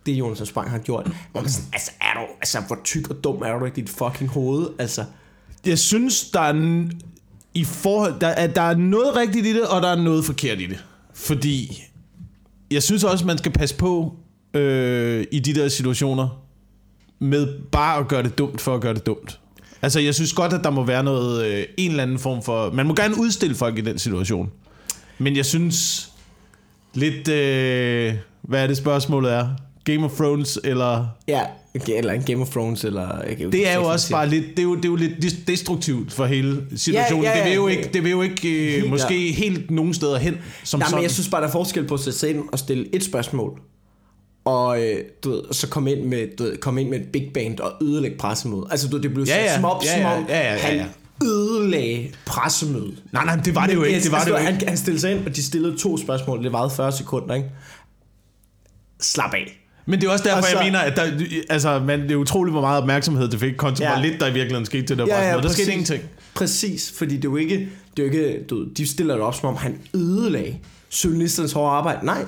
det Jonas Spang har gjort. Hvor man sådan, altså, er du, altså, hvor tyk og dum er du i dit fucking hoved? Altså, jeg synes, der er, i forhold, der, at der er noget rigtigt i det, og der er noget forkert i det. Fordi jeg synes også, man skal passe på øh, i de der situationer med bare at gøre det dumt for at gøre det dumt. Altså, jeg synes godt, at der må være noget, øh, en eller anden form for... Man må gerne udstille folk i den situation. Men jeg synes lidt... Øh, hvad er det spørgsmålet er? Game of Thrones, eller... ja, eller en Game of Thrones, eller... Jeg kan Det er jo også bare lidt, det er jo, det er jo lidt destruktivt for hele situationen. Ja, ja, ja, det vil jo ja. ikke, det vil jo ikke øh, Helt måske klart. helt nogen steder hen som Nej, sådan. men jeg synes bare, der er forskel på at sætte sig ind og stille et spørgsmål, og øh, du ved, så kom ind med, du ved, kom ind med et big band og ødelægge pressemødet. Altså, du det blev Ja, ja, ja. ja. som op, Ja, ja. Ja, ja, ja, ja. han ødelagde pressemødet. Nej, nej, det var det jo ikke. Det var det jo han, ikke. han stillede sig ind, og de stillede to spørgsmål. Det varede 40 sekunder, ikke? Slap af. Men det er også derfor, Og så- jeg mener, at der, altså, man, det er utroligt, hvor meget opmærksomhed det fik, kontra Ja. hvor lidt der i virkeligheden skete til det ja, ja, Der skete ingenting. Præcis, fordi det er jo ikke, det er jo ikke du, de stiller det op, som om han ødelagde journalisternes hårde arbejde. Nej,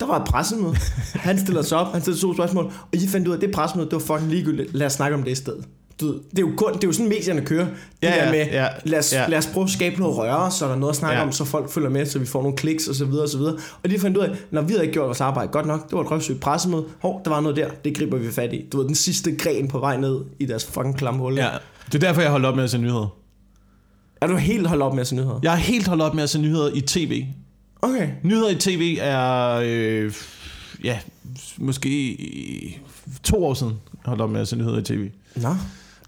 der var et pressemøde. Han stiller sig op, han stiller to spørgsmål, og I fandt ud af, at det pressemøde, det var fucking ligegyldigt. Lad os snakke om det i stedet. Du, ved, det, er jo kun, det er jo sådan, medierne kører. Det Ja, der med, ja, lad, os, ja. lad os prøve at skabe noget røre, så der er noget at snakke Ja. om, så folk følger med, så vi får nogle kliks og så videre og så videre. Og de fandt ud af, når vi havde ikke gjort vores arbejde godt nok, det var et røvsygt pressemøde. Hov, der var noget der, det griber vi fat i. Du ved, den sidste gren på vej ned i deres fucking klamme hul. Ja. Det er derfor, jeg holdt op med at se nyheder. Er du helt holdt op med at se nyheder? Jeg har helt holdt op med at se nyheder i tv. Okay. Nyheder i tv er, øh, ja, måske to år siden, holdt op med at se nyheder i tv. Nå,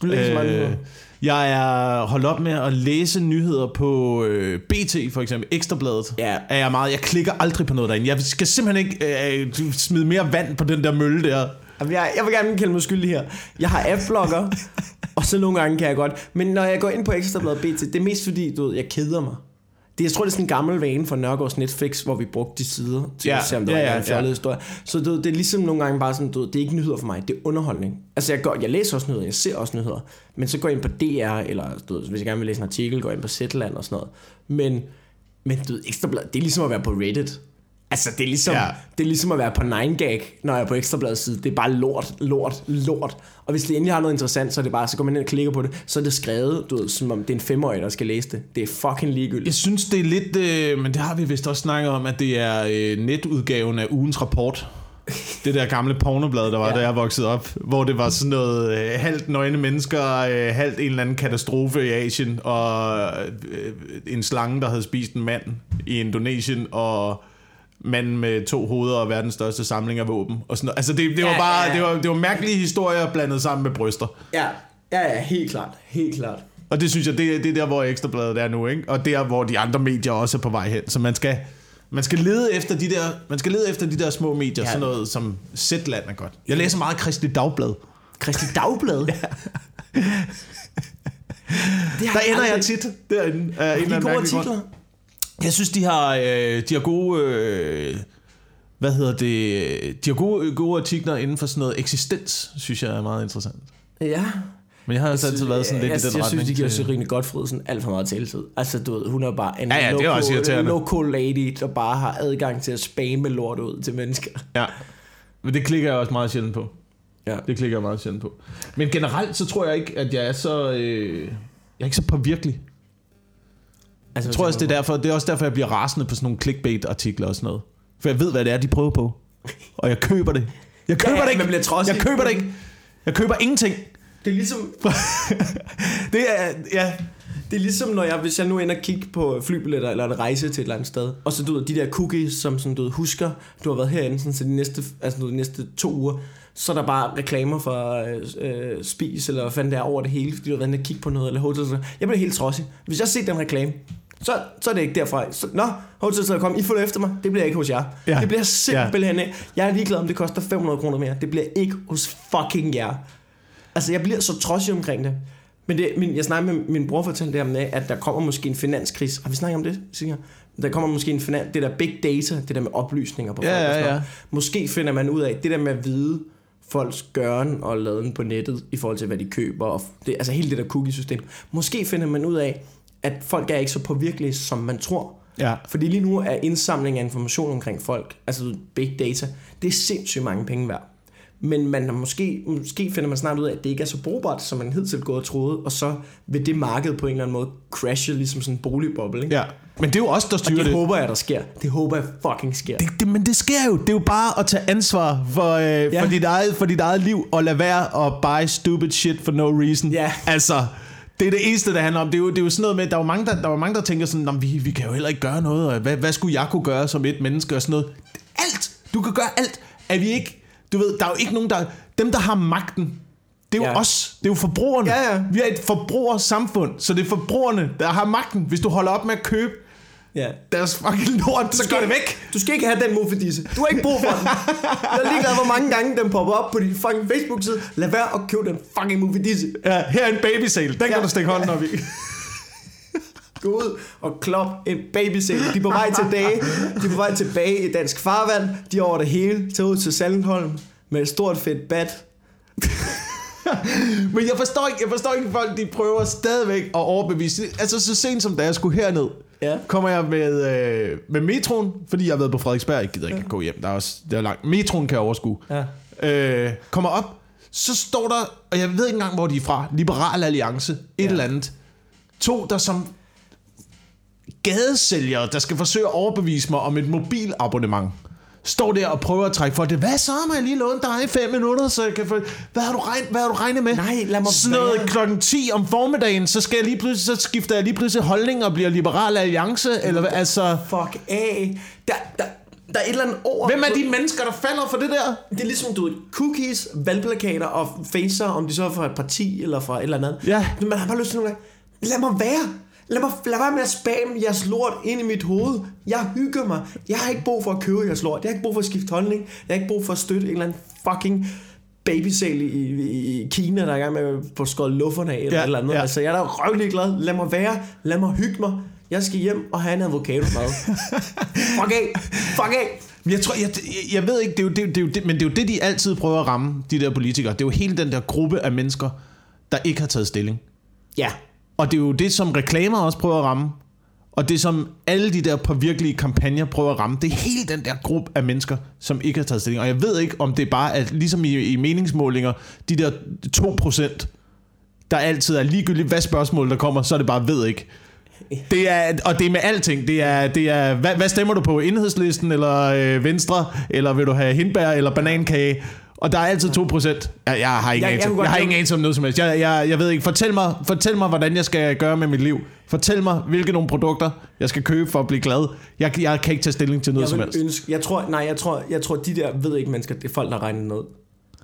du læser øh, meget nyheder. jeg er holdt op med at læse nyheder på øh, BT, for eksempel Ekstrabladet. Ja. Er jeg, meget, jeg klikker aldrig på noget derinde. Jeg skal simpelthen ikke øh, smide mere vand på den der mølle der. Jamen, Jeg, jeg vil gerne kalde mig skyldig her. Jeg har adblocker, og så nogle gange kan jeg godt. Men når jeg går ind på Ekstrabladet BT, det er mest fordi, du ved, jeg keder mig. Det, jeg tror, det er sådan en gammel vane for Nørgaards Netflix, hvor vi brugte de sider til Ja, at se, om der ja, var ja, en fjollet ja. historie. Så du det er ligesom nogle gange bare sådan, du det er ikke nyheder for mig, det er underholdning. Altså, jeg, går, jeg læser også nyheder, jeg ser også nyheder, men så går jeg ind på DR, eller du hvis jeg gerne vil læse en artikel, går jeg ind på Zetland og sådan noget. Men, men du Ekstrabladet, det er ligesom at være på Reddit. Altså, det er ligesom, Ja. det er ligesom at være på 9gag, når jeg er på Ekstrabladets side. Det er bare lort, lort, lort. Og hvis det endelig har noget interessant, så er det bare, så går man ind og klikker på det, så er det skrevet, du ved, som om det er en femårig, der skal læse det. Det er fucking ligegyldigt. Jeg synes, det er lidt, øh, men det har vi vist også snakket om, at det er øh, netudgaven af ugens rapport. Det der gamle pornoblad, der var, ja. Ja. da jeg voksede op, hvor det var sådan noget øh, halvt nøgne mennesker, øh, halvt en eller anden katastrofe i Asien, og øh, en slange, der havde spist en mand i Indonesien, og manden med to hoveder og verdens største samling af våben. Og sådan noget. Altså det, det var Ja, bare, ja, det var, det var mærkelige historier blandet sammen med bryster. Ja, ja, ja, helt klart. Helt klart. Og det synes jeg, det, det er der, hvor Ekstrabladet er nu, ikke? Og der, hvor de andre medier også er på vej hen. Så man skal, man skal lede efter de der, man skal lede efter de der små medier, ja. Sådan noget som Zetland er godt. Jeg læser meget Kristi Dagblad. Kristi Dagblad. ja. det Der ender jeg tit derinde. Eller De gode mærkelig grund. Jeg synes, de har, øh, de har gode... Øh, hvad hedder det? De har gode, gode artikler inden for sådan noget eksistens, synes jeg er meget interessant. Ja. Men jeg har altså altid været sådan lidt jeg, i den jeg, jeg retning. synes, de giver Serine Godfredsen alt for meget taletid. Altså, du ved, hun er bare en Ja, ja, irriterende. local lady, der bare har adgang til at spamme lort ud til mennesker. Ja. Men det klikker jeg også meget sjældent på. Ja. Det klikker jeg meget sjældent på. Men generelt, så tror jeg ikke, at jeg er så... Øh, jeg er ikke så påvirkelig. Altså, Jeg tror også, det er, derfor, det er også derfor, jeg bliver rasende på sådan nogle clickbait-artikler og sådan noget. For jeg ved, hvad det er, de prøver på. Og jeg køber det. Jeg køber Ja, ja, det ikke. man bliver. Jeg køber det ikke. Jeg køber ingenting. Det er ligesom, det er, ja, det er ligesom når jeg, hvis jeg nu ender og kigge på flybilletter eller en rejse til et eller andet sted, og så du ved, de der cookies, som sådan, du ved, husker, du har været herinde, sådan, så de næste, altså, du ved, de næste to uger, så er der bare reklamer for øh, øh, spis, eller hvad fanden det er over det hele, fordi du har været kigge på noget, eller hotel. Jeg bliver helt trodsig. Hvis jeg ser den reklame, så, så er det ikke derfra. Så, Nå, hotel kom, I følger efter mig. Det bliver ikke hos jer. Ja. Ja. Det bliver simpelthen ikke. Jeg er ligeglad, om det koster 500 kroner mere. Det bliver ikke hos fucking jer. Altså, jeg bliver så trodsig omkring det. Men det, min, jeg snakker med min bror fortalte det med, at der kommer måske en finanskris. Har vi snakket om det, Singer? Der kommer måske en finans, det der big data, det der med oplysninger på Ja, folk. ja, ja. Måske finder man ud af, det der med at vide folks gøren og laden på nettet, i forhold til, hvad de køber, og det, altså hele det der cookie-system. Måske finder man ud af, at folk er ikke så påvirkelige, som man tror. ja. Fordi lige nu er indsamling af information omkring folk, altså big data, det er sindssygt mange penge værd. Men man måske, måske finder man snart ud af, at det ikke er så brugbart, som man hidtil gået og troede, og så vil det marked på en eller anden måde crashe, ligesom sådan en boligboble. Ikke? ja. Men det er jo også der Og styrer det, det. det håber jeg, der sker. Det håber jeg fucking sker. det, det. Men det sker jo. Det er jo bare at tage ansvar for, øh, ja. For, dit eget, for dit eget liv, og lade være at buy stupid shit for no reason. Ja. Altså, det er det eneste, det handler om. Det er jo, det er jo sådan noget med, der er jo mange, der, der, er mange, der tænker sådan, "Nå, men vi, vi kan jo heller ikke gøre noget, og hvad, hvad skulle jeg kunne gøre som et menneske og sådan noget. Alt! Du kan gøre alt. Er vi ikke... Du ved, der er jo ikke nogen, der... Dem, der har magten, det er jo. Ja. os. Det er jo forbrugerne. Ja, ja. Vi er et forbrugersamfund, så det er forbrugerne, der har magten. Hvis du holder op med at købe Ja. Deres fucking lort, så går det væk. Du skal ikke have den muffedisse. Du har ikke brug for den. Jeg er ligeglad, hvor mange gange den popper op på din fucking Facebook-side. Lad være at købe den fucking muffedisse. Ja, her er en babysale. Den ja. kan du stikke hånden op i. Gå ud og klop en babysæl. De er på vej tilbage. De er på vej tilbage i dansk farvand. De er over det hele. Tager ud til Sandholm med et stort fedt bat. Men jeg forstår ikke, jeg forstår ikke folk, de prøver stadigvæk at overbevise. Altså så sent som da jeg skulle herned, Ja. kommer jeg med, øh, med metroen, fordi jeg har været på Frederiksberg, jeg gider ikke ja. gå hjem, der er også, det er langt. Metroen kan jeg overskue. Ja. Øh, kommer op, så står der, og jeg ved ikke engang, hvor de er fra, Liberal Alliance, et Ja. eller andet. To, der som gadesælgere, der skal forsøge at overbevise mig om et mobilabonnement, står der og prøver at trække for det. Hvad så, må jeg lige låne dig i fem minutter, så jeg kan få... Hvad har du, regn, hvad har du regnet med? Nej, lad mig Sådan noget være. klokken 10 om formiddagen, så, skal jeg lige pludselig, så skifter jeg lige pludselig holdning og bliver Liberal Alliance, eller hvad, altså... Fuck af. Der, der, der er et eller andet over... Hvem er de mennesker, der falder for det der? Det er ligesom, du ved, cookies, valgplakater og facer, om de så er fra et parti eller fra et eller andet. Ja. Men man har bare lyst til nogle gange, lad mig være. Lad, mig, lad være med at spamme jeres lort ind i mit hoved. Jeg hygger mig. Jeg har ikke brug for at købe jeres lort. Jeg har ikke brug for at skifte holdning. Jeg har ikke brug for at støtte en eller anden fucking babysal i, i, i Kina, der er i gang med at få skåret lufferne af eller Ja, eller andet. ja. Altså, jeg er da røvlig glad. Lad mig være. Lad mig hygge mig. Jeg skal hjem og have en avocado-mad. Fuck af. Fuck af. Jeg, tror, jeg, jeg, ved ikke, det er, jo, det, det er jo det, men det er jo det, de altid prøver at ramme, de der politikere. Det er jo hele den der gruppe af mennesker, der ikke har taget stilling. Ja. Og det er jo det, som reklamer også prøver at ramme. Og det, som alle de der påvirkelige kampagner prøver at ramme, det er hele den der gruppe af mennesker, som ikke har taget stilling. Og jeg ved ikke, om det er bare at ligesom i, i meningsmålinger, de der 2%, der altid er ligegyldigt, hvad spørgsmål der kommer, så er det bare ved ikke. Det er, og det er med alting. Det er, det er hvad, hvad stemmer du på? Enhedslisten eller øh, Venstre? Eller vil du have hindbær eller banankage? Og der er altid 2%. Jeg, jeg har ingen Jeg- jeg anelse. godt Jeg har ingen anelse om noget som helst. Jeg, jeg, jeg ved ikke. Fortæl mig, fortæl mig, hvordan jeg skal gøre med mit liv. Fortæl mig, hvilke nogle produkter, jeg skal købe for at blive glad. Jeg, jeg kan ikke tage stilling til noget Jeg som helst. ønske, jeg tror, nej, jeg tror, jeg tror, de der ved ikke mennesker, det er folk, der regner noget.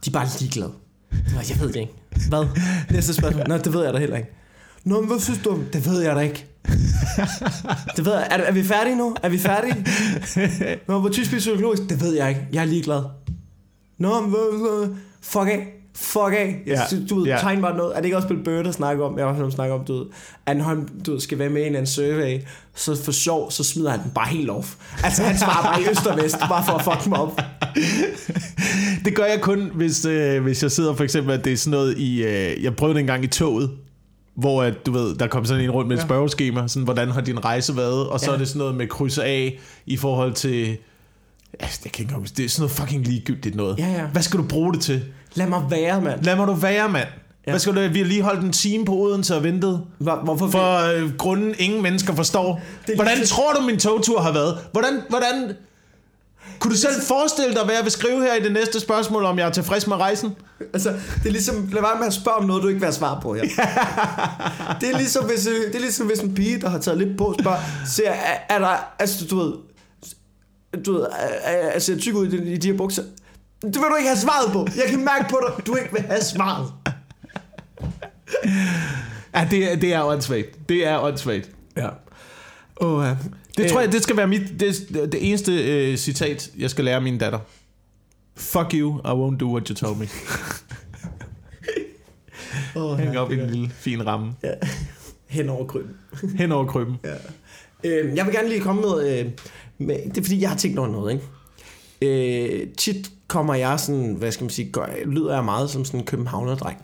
De er bare ligeglade. Jeg ved det ikke. Hvad? Næste spørgsmål. Nå, det ved jeg da heller ikke. Nå, men hvad synes du om? Det ved jeg da ikke. Det ved jeg. Er, er vi færdige nu? Er vi færdige? Nå, hvor tysk psykologisk? Det ved jeg ikke. Jeg er ligeglad. Nå, men fuck af. Fuck af. Ja. Du ved, ja. tegn bare noget. Er det ikke også Bill Burr, der snakker om? Jeg har hørt ham snakke om, du ved, at når han du ved, skal være med i en eller anden survey, så for sjov, så smider han den bare helt off. Altså, han svarer bare i øst og vest, bare for at fuck dem op. Det gør jeg kun, hvis, øh, hvis jeg sidder for eksempel, at det er sådan noget i... Øh, jeg prøvede det engang i toget, hvor at, du ved, der kom sådan en rundt med et Ja. spørgeskema, sådan, hvordan har din rejse været? Og så Ja. er det sådan noget med kryds af i forhold til... Altså, jeg kan ikke det er sådan noget fucking ligegyldigt noget. Ja, ja. Hvad skal du bruge det til? Lad mig være, mand. Lad mig du være, mand. Ja. Hvad skal du, vi har lige holdt en time på Odense og ventet. Hvor, hvorfor For øh, grunden ingen mennesker forstår. Det Hvordan lige- tror du, min togtur har været? Hvordan, hvordan... Kunne du selv forestille dig, hvad jeg vil skrive her i det næste spørgsmål, om jeg er tilfreds med rejsen? Altså, det er ligesom, lad være med at spørge om noget, du ikke vil have svar på her. det, er ligesom, hvis, det er ligesom, hvis en pige, der har taget lidt på, spørger, ser, er, er der, altså, du ved, du ved, er, er, ser tyk ud i, de- her bukser. Det vil du ikke have svaret på. Jeg kan mærke på dig, du ikke vil have svaret. Ja, det, er- det er åndssvagt. Det er åndssvagt. Ja. Oh, ja. Det tror jeg, det skal være mit, det, det eneste øh, citat, jeg skal lære min datter. Fuck you, I won't do what you told me. Oh, Hæng op i en lille fin ramme. Ja. Hen over krybben. Hen over krybben. Ja. Øh, jeg vil gerne lige komme med, øh, med... Det er fordi, jeg har tænkt over noget, ikke? Øh, tit kommer jeg sådan, hvad skal man sige, gør, lyder jeg meget som sådan en københavnerdreng.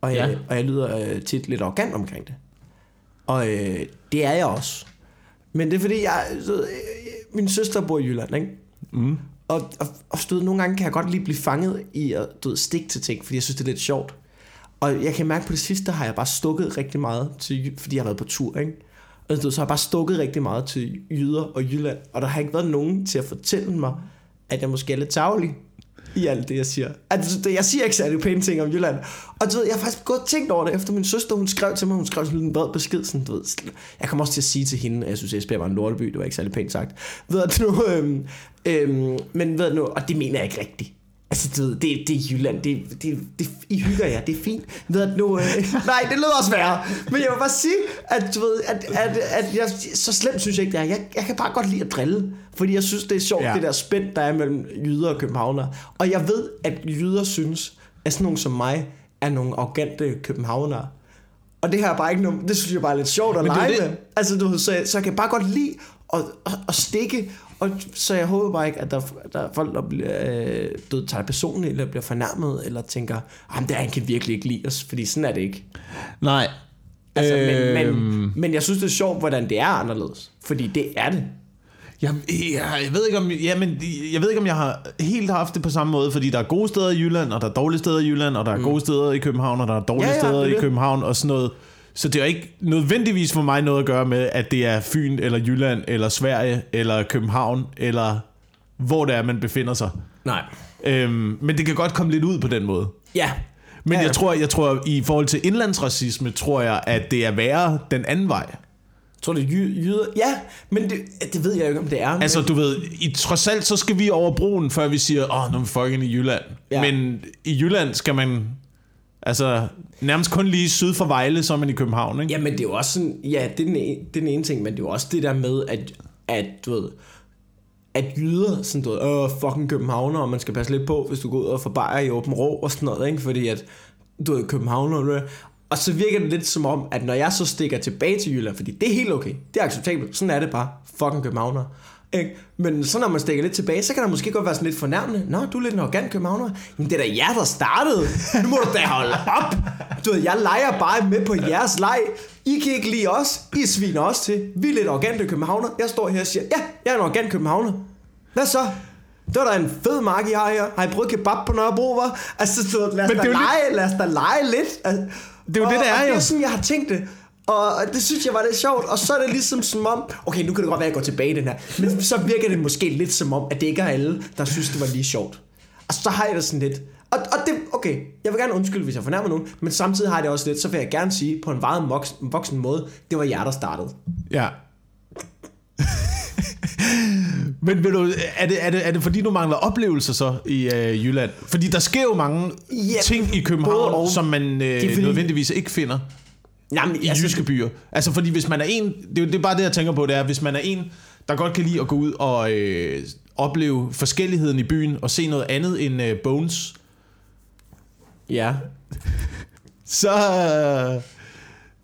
Og jeg, Ja. og jeg lyder øh, tit lidt arrogant omkring det. Og øh, det er jeg også. Men det er fordi, jeg, så, øh, min søster bor i Jylland, ikke? Mm. Og, og, og stød, nogle gange kan jeg godt lige blive fanget i at du ved, stikke til ting, fordi jeg synes, det er lidt sjovt. Og jeg kan mærke på det sidste, har jeg bare stukket rigtig meget til, fordi jeg har været på tur, ikke? Altså, du så har jeg bare stukket rigtig meget til Jyder og Jylland, og der har ikke været nogen til at fortælle mig, at jeg måske er lidt tavlig i alt det, jeg siger. Altså, det, jeg siger ikke særlig pæne ting om Jylland. Og du ved, jeg har faktisk godt tænkt over det, efter min søster, hun skrev til mig, hun skrev sådan en bred besked, sådan, du ved, jeg kommer også til at sige til hende, at jeg synes, at Esbjerg var en lorteby, det var ikke særlig pænt sagt. Ved du nu, øhm, øhm, men ved du nu, og det mener jeg ikke rigtigt. Altså, du ved, det, det er Jylland. Det, det, det, I hygger jer. Det er fint. Ved at nu... Øh, nej, det lyder også værre. Men jeg vil bare sige, at, du ved, at, at, at jeg, så slemt synes jeg ikke, det er. Jeg, jeg kan bare godt lide at drille. Fordi jeg synes, det er sjovt, Ja. det der spænd, der er mellem jyder og københavnere. Og jeg ved, at jyder synes, at sådan nogen som mig er nogle arrogante københavnere. Og det her er bare ikke noget, det synes jeg bare er lidt sjovt at lege med. Altså, du ved, så, så jeg kan bare godt lide at, at, at stikke. Og, så jeg håber bare ikke, at der, der er folk, der bliver, øh, ved, tager personligt, eller bliver fornærmet, eller tænker, at det han kan virkelig ikke lide os, fordi sådan er det ikke. Nej. Altså, Øhm. men, men, men jeg synes, det er sjovt, hvordan det er anderledes. Fordi det er det. Jeg, jeg, ved ikke om ja, men jeg ved ikke om jeg har helt haft det på samme måde, fordi der er gode steder i Jylland, og der er dårlige steder i Jylland, og der er mm. gode steder i København, og der er dårlige Ja, ja, steder det i. København og sådan noget. Så det er ikke nødvendigvis for mig noget at gøre med, at det er Fyn, eller Jylland, eller Sverige, eller København, eller hvor det er, man befinder sig. Nej. Øhm, men det kan godt komme lidt ud på den måde. Ja. Men Ja, ja. jeg tror, jeg tror, i forhold til indlandsracisme, tror jeg, at det er værre den anden vej. Tror du, er jyder? Ja, men det, det ved jeg jo ikke, om det er. Altså, du ved, i, trods alt, så skal vi over broen, før vi siger, åh, nu er vi fucking i Jylland. Ja. Men i Jylland skal man, altså, nærmest kun lige syd for Vejle, så er man i København, ikke? Ja, men det er jo også sådan, ja, det er, den ene, det er den ene ting, men det er jo også det der med, at, at du ved, at jyder, sådan du ved, åh, fucking københavner, og man skal passe lidt på, hvis du går ud og får bajer i åben rå og sådan noget, ikke? Fordi at, du ved, københavner, du og så virker det lidt som om, at når jeg så stikker tilbage til Jylland, fordi det er helt okay, det er acceptabelt, sådan er det bare, fucking københavner. Ikke? Men så når man stikker lidt tilbage, så kan der måske godt være sådan lidt fornærmende. Nå, du er lidt en arrogant københavner. Jamen det er da jer, der startede. Nu må du da holde op. Du ved, jeg leger bare med på jeres leg. I kan ikke lide os. I sviner os til. Vi er lidt arrogante københavner. Jeg står her og siger, ja, jeg er en arrogant københavner. Hvad så? Det var da en fed mark, I har her. Har I prøvet kebab på Nørrebro, var? Altså, så lad os da det lege, lad os da lege lidt. Altså, Det er jo og, det, det er og det jo. er sådan, jeg har tænkt det. Og det synes jeg var lidt sjovt. Og så er det ligesom som om, okay, nu kan det godt være, at jeg går tilbage i den her. Men så virker det måske lidt som om, at det ikke er alle, der synes, det var lige sjovt. Og så har jeg det sådan lidt. Og, og det, okay, jeg vil gerne undskylde, hvis jeg fornærmer nogen, men samtidig har jeg det også lidt, så vil jeg gerne sige på en meget voksen, voksen måde, det var jer, der startede. Ja. Men vil du, er, det, er, det, er det fordi, du mangler oplevelser så i øh, Jylland? Fordi der sker jo mange Ja, ting i København, og. som man øh, fordi- nødvendigvis ikke finder Jamen, i altså, jyske byer. Altså fordi hvis man er en, det er, det er bare det, jeg tænker på, det er, hvis man er en, der godt kan lide at gå ud og øh, opleve forskelligheden i byen, og se noget andet end øh, Bones, Ja. så... Øh,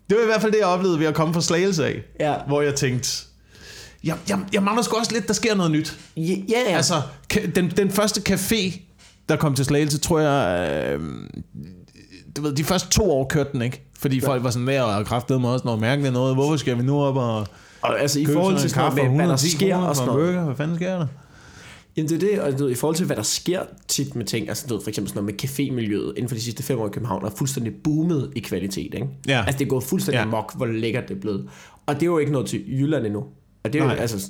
det var i hvert fald det, jeg oplevede ved at komme fra Slagelse af. Ja. Hvor jeg tænkte, jeg, jeg, jeg mangler sgu også lidt, der sker noget nyt. Ja, ja. Altså, den, den første café, der kom til Slagelse, tror jeg... Øh, du ved, de første to år kørte den, ikke? Fordi folk var sådan, der og kraftede mig også noget mærkeligt noget. Hvorfor skal vi nu op og og altså i forhold til sådan noget hvad der 110 sker og sådan noget. burger? Hvad fanden sker der? Jamen det er det, og du i forhold til, hvad der sker tit med ting, altså du ved, for eksempel sådan noget med cafémiljøet inden for de sidste fem år i København, er fuldstændig boomet i kvalitet, ikke? Ja. Altså det er gået fuldstændig Ja. mok, hvor lækkert det er blevet. Og det er jo ikke noget til Jylland endnu. Og det er jo, Nej. altså,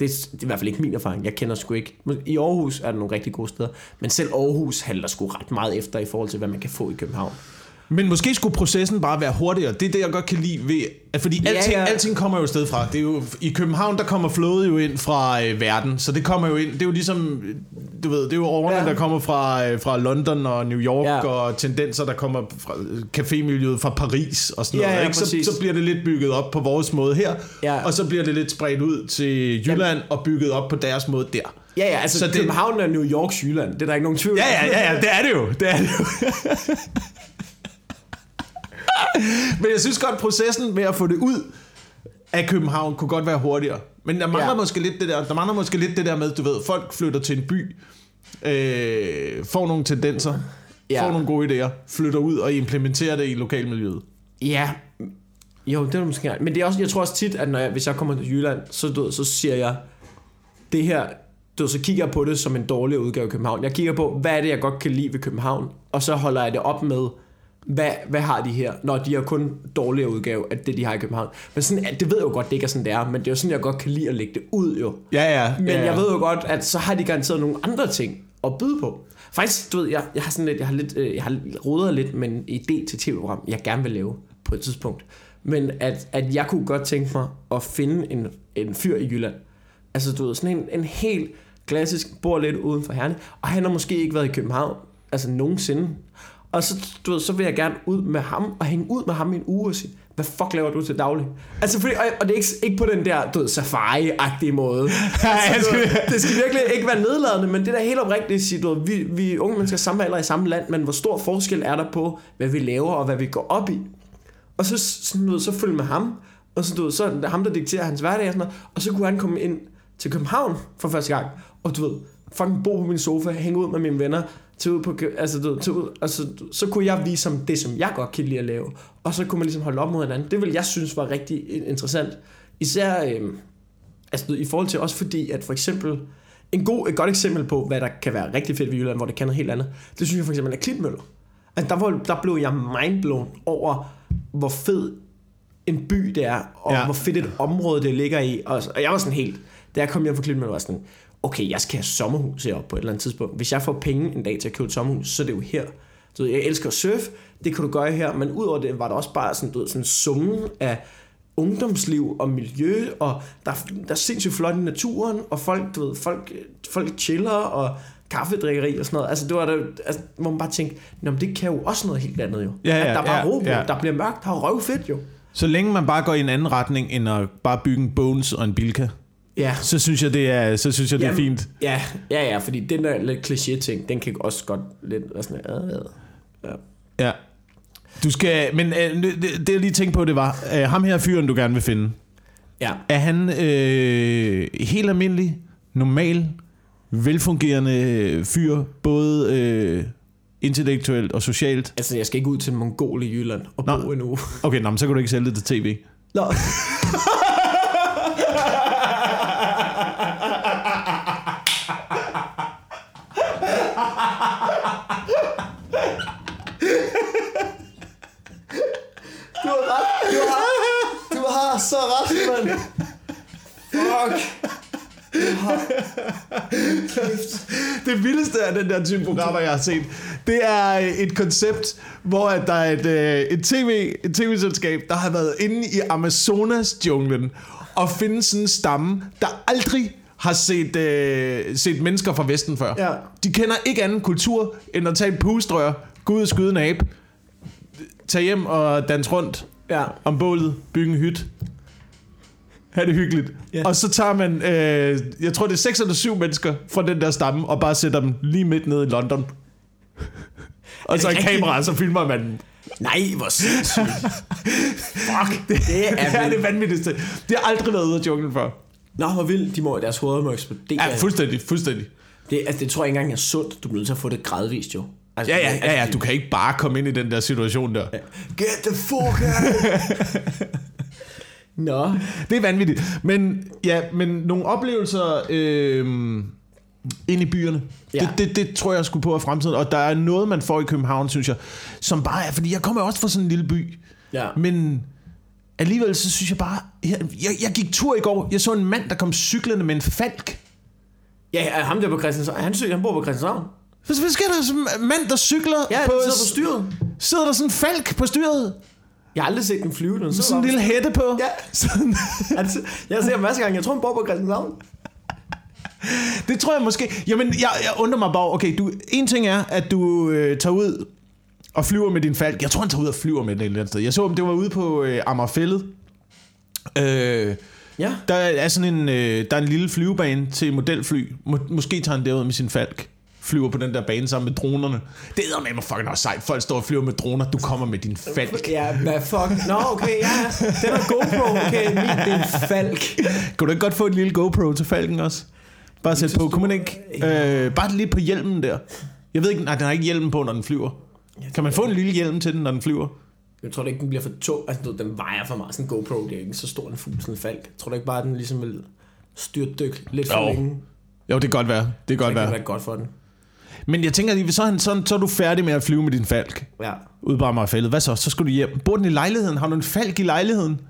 det er, det er i hvert fald ikke min erfaring. Jeg kender sgu ikke. I Aarhus er der nogle rigtig gode steder, men selv Aarhus halter sgu ret meget efter i forhold til, hvad man kan få i København. Men måske skulle processen bare være hurtigere. Det er det, jeg godt kan lide ved... At fordi Ja, alting, ja. alting kommer jo sted fra. Det er jo, I København, der kommer flowet jo ind fra øh, verden. Så det kommer jo ind... Det er jo ligesom... Du ved, det er jo årene, Ja. der kommer fra, øh, fra London og New York, Ja. og tendenser, der kommer fra øh, cafémiljøet fra Paris og sådan Ja, noget. ja, ikke? Så, præcis. så bliver det lidt bygget op på vores måde her, Ja. og så bliver det lidt spredt ud til Jylland og bygget op på deres måde der. Ja, ja, altså Så så det-. København er New Yorks Jylland. Det er der ikke nogen tvivl Ja, om. ja, ja, ja, det er det jo. Det er det jo. Men jeg synes godt, processen med at få det ud af København kunne godt være hurtigere. Men der mangler, ja. Måske lidt det der, der mangler måske lidt det der med, du ved, folk flytter til en by, øh, får nogle tendenser, ja. Får nogle gode idéer, flytter ud og implementerer det i lokalmiljøet. Ja, jo, det er måske ret. Men det er også, jeg tror også tit, at når jeg, hvis jeg kommer til Jylland, så, du, så siger jeg, det her, du, så kigger jeg på det som en dårlig udgave af København. Jeg kigger på, hvad er det, jeg godt kan lide ved København, og så holder jeg det op med, hvad, hvad har de her? Når de har kun dårligere udgave af det, de har i København. Men sådan, det ved jeg jo godt, det ikke er sådan, det er, men det er jo sådan, jeg godt kan lide at lægge det ud jo. Ja, ja. Men ja, ja. jeg ved jo godt, at så har de garanteret nogle andre ting at byde på. Faktisk, du ved, jeg, jeg har sådan lidt, jeg har lidt, øh, jeg har rodet lidt med en idé til tv-program, jeg gerne vil lave på et tidspunkt. Men at, at jeg kunne godt tænke mig at finde en, en fyr i Jylland. Altså, du ved, sådan en, en helt Klassisk, bor lidt uden for Herning. Og han har måske ikke været i København, altså nogensinde. Og så, du ved, så vil jeg gerne ud med ham, og hænge ud med ham i en uge og sige, hvad fuck laver du til daglig? Altså, fordi, og, og det er ikke, ikke på den der, du ved, safari-agtige måde. Altså, du, det skal virkelig ikke være nedladende, men det der helt oprigtigt at sige, du ved, vi, vi unge mennesker samme alder i samme land, men hvor stor forskel er der på, hvad vi laver og hvad vi går op i? Og så, sådan, du ved, så følge med ham, og så, du ved, så er ham, der dikterer hans hverdag og sådan noget, og så kunne han komme ind til København for første gang, og du ved, fucking bo på min sofa, hænge ud med mine venner, til ud på, altså, du, til ud, altså, så kunne jeg vise ham det, som jeg godt kan lide at lave. Og så kunne man ligesom holde op mod hinanden. Det vil jeg synes var rigtig interessant. Især øh, altså, i forhold til også fordi, at for eksempel, en god, et godt eksempel på, hvad der kan være rigtig fedt ved Jylland, hvor det kan noget helt andet, det synes jeg for eksempel er Klitmøller. Altså, der, var, der blev jeg mindblown over, hvor fed en by det er, og ja. hvor fedt et område det ligger i. Og, og jeg var sådan helt, da jeg kom hjem fra Klitmøller, var sådan, okay, jeg skal have sommerhus heroppe på et eller andet tidspunkt. Hvis jeg får penge en dag til at købe et sommerhus, så er det jo her. Du ved, jeg elsker at surfe, det kan du gøre her, men udover det var der også bare sådan, du ved, sådan en summen af ungdomsliv og miljø, og der, der er sindssygt flot i naturen, og folk, du ved, folk, folk chiller, og kaffedrikkeri og sådan noget. Altså, det var der, altså, hvor man bare tænkte, men det kan jo også noget helt andet jo. Ja, ja, at der er bare ja, ro på, ja. der bliver mørkt, der er røv fedt jo. Så længe man bare går i en anden retning, end at bare bygge en Bones og en Bilka, Ja, så synes jeg, det er, så synes jeg, det er Jamen, fint. Ja, ja, ja, fordi den der lidt kliché ting, den kan også godt lidt være sådan, øh, øh. ja. Ja. Du skal, men øh, det, det jeg lige tænkte på, det var, øh, ham her fyren, du gerne vil finde, ja. er han øh, helt almindelig, normal, velfungerende fyr, både øh, intellektuelt og socialt? Altså, jeg skal ikke ud til Mongol i Jylland og Nå. bo en uge. Okay, nå, men så kan du ikke sælge det til tv. Nå. Du har ret. Du har, du har så ret, mand. Fuck. Du har... Kæft. Det vildeste af den der type programmer, jeg har set, det er øh, et koncept, hvor at der er et, øh, et, TV, et tv-selskab, der har været inde i Amazonas junglen og finde sådan en stamme, der aldrig har set, øh, set mennesker fra Vesten før. Ja. De kender ikke anden kultur, end at tage et pustrør, gå ud og skyde en abe, tage hjem og danse rundt Ja. om bålet, bygge en hytte. Ha' det hyggeligt. Ja. Og så tager man, øh, jeg tror det er seks eller syv mennesker fra den der stamme, og bare sætter dem lige midt nede i London. og så en rigtigt? kamera, og så filmer man. Nej, hvor sindssygt. Fuck, det, Det er det er det vanvittigste. Det har aldrig været ude af junglen før. Nå, hvor vildt. De må, deres hoveder må eksplodere. Ja, fuldstændig, fuldstændig. det, altså, det tror jeg ikke engang er sundt. Du bliver nødt til at få det gradvist, jo. Altså, Ja, ja, altså, ja, ja, du kan ikke bare komme ind i den der situation der. Get the fuck out! Nå. Det er vanvittigt. Men ja, men nogle oplevelser øh, ind i byerne. Ja. Det, det, det tror jeg skulle på af fremtiden. Og der er noget, man får i København, synes jeg, som bare er, fordi jeg kommer også fra sådan en lille by. Ja. Men alligevel så synes jeg bare, jeg, jeg, jeg gik tur i går, jeg så en mand, der kom cyklende med en falk. Ja, ham der på Christianshavn. Han, han bor på Christianshavn. Hvad, hvad sker der mand, der cykler Ja, på, på, sidder på styret. sidder der sådan en falk på styret? Jeg har aldrig set den flyve. Den Sådan en lille hætte på? Ja. Sådan. Altså, jeg ham masser af gange. Jeg tror, han bor på Christianshavn. Det tror jeg måske. Jamen, jeg, jeg undrer mig bare, okay, du, en ting er, at du øh, tager ud og flyver med din falk. Jeg tror, han tager ud og flyver med den et eller andet sted. Jeg så, om det var ude på øh, Amagerfællet. Øh, Ja. der er sådan en, øh, der er en lille flyvebane til modelfly. Må, måske tager han derud med sin falk. Flyver på den der bane sammen med dronerne. Det er med mig fucking også sejt. Folk står og flyver med droner. Du kommer med din falk. Ja, hvad fuck? Nå, okay, ja. Den er GoPro. Okay, min, det er en falk. Kan du ikke godt få et lille GoPro til falken også? Bare sæt på. Kunne man ikke? Øh, bare lige på hjelmen der. Jeg ved ikke, nej, den har ikke hjelmen på, når den flyver. Kan man få en lille hjelm til den, når den flyver? Jeg tror da ikke, den bliver for tung. Altså, du den vejer for meget. Sådan en GoPro, det er ikke så stor en fugl, sådan en falk. Jeg tror da ikke bare, at den ligesom vil styrtdykke lidt for Jo. længe. Jo, det kan godt være. Det kan Det godt kan være. være godt for den. Men jeg tænker, så er, han, så, så er du færdig med at flyve med din falk. Ja. Ude på Amagerfællet. Hvad så? Så skal du hjem. Bor den i lejligheden? Har du en falk i lejligheden?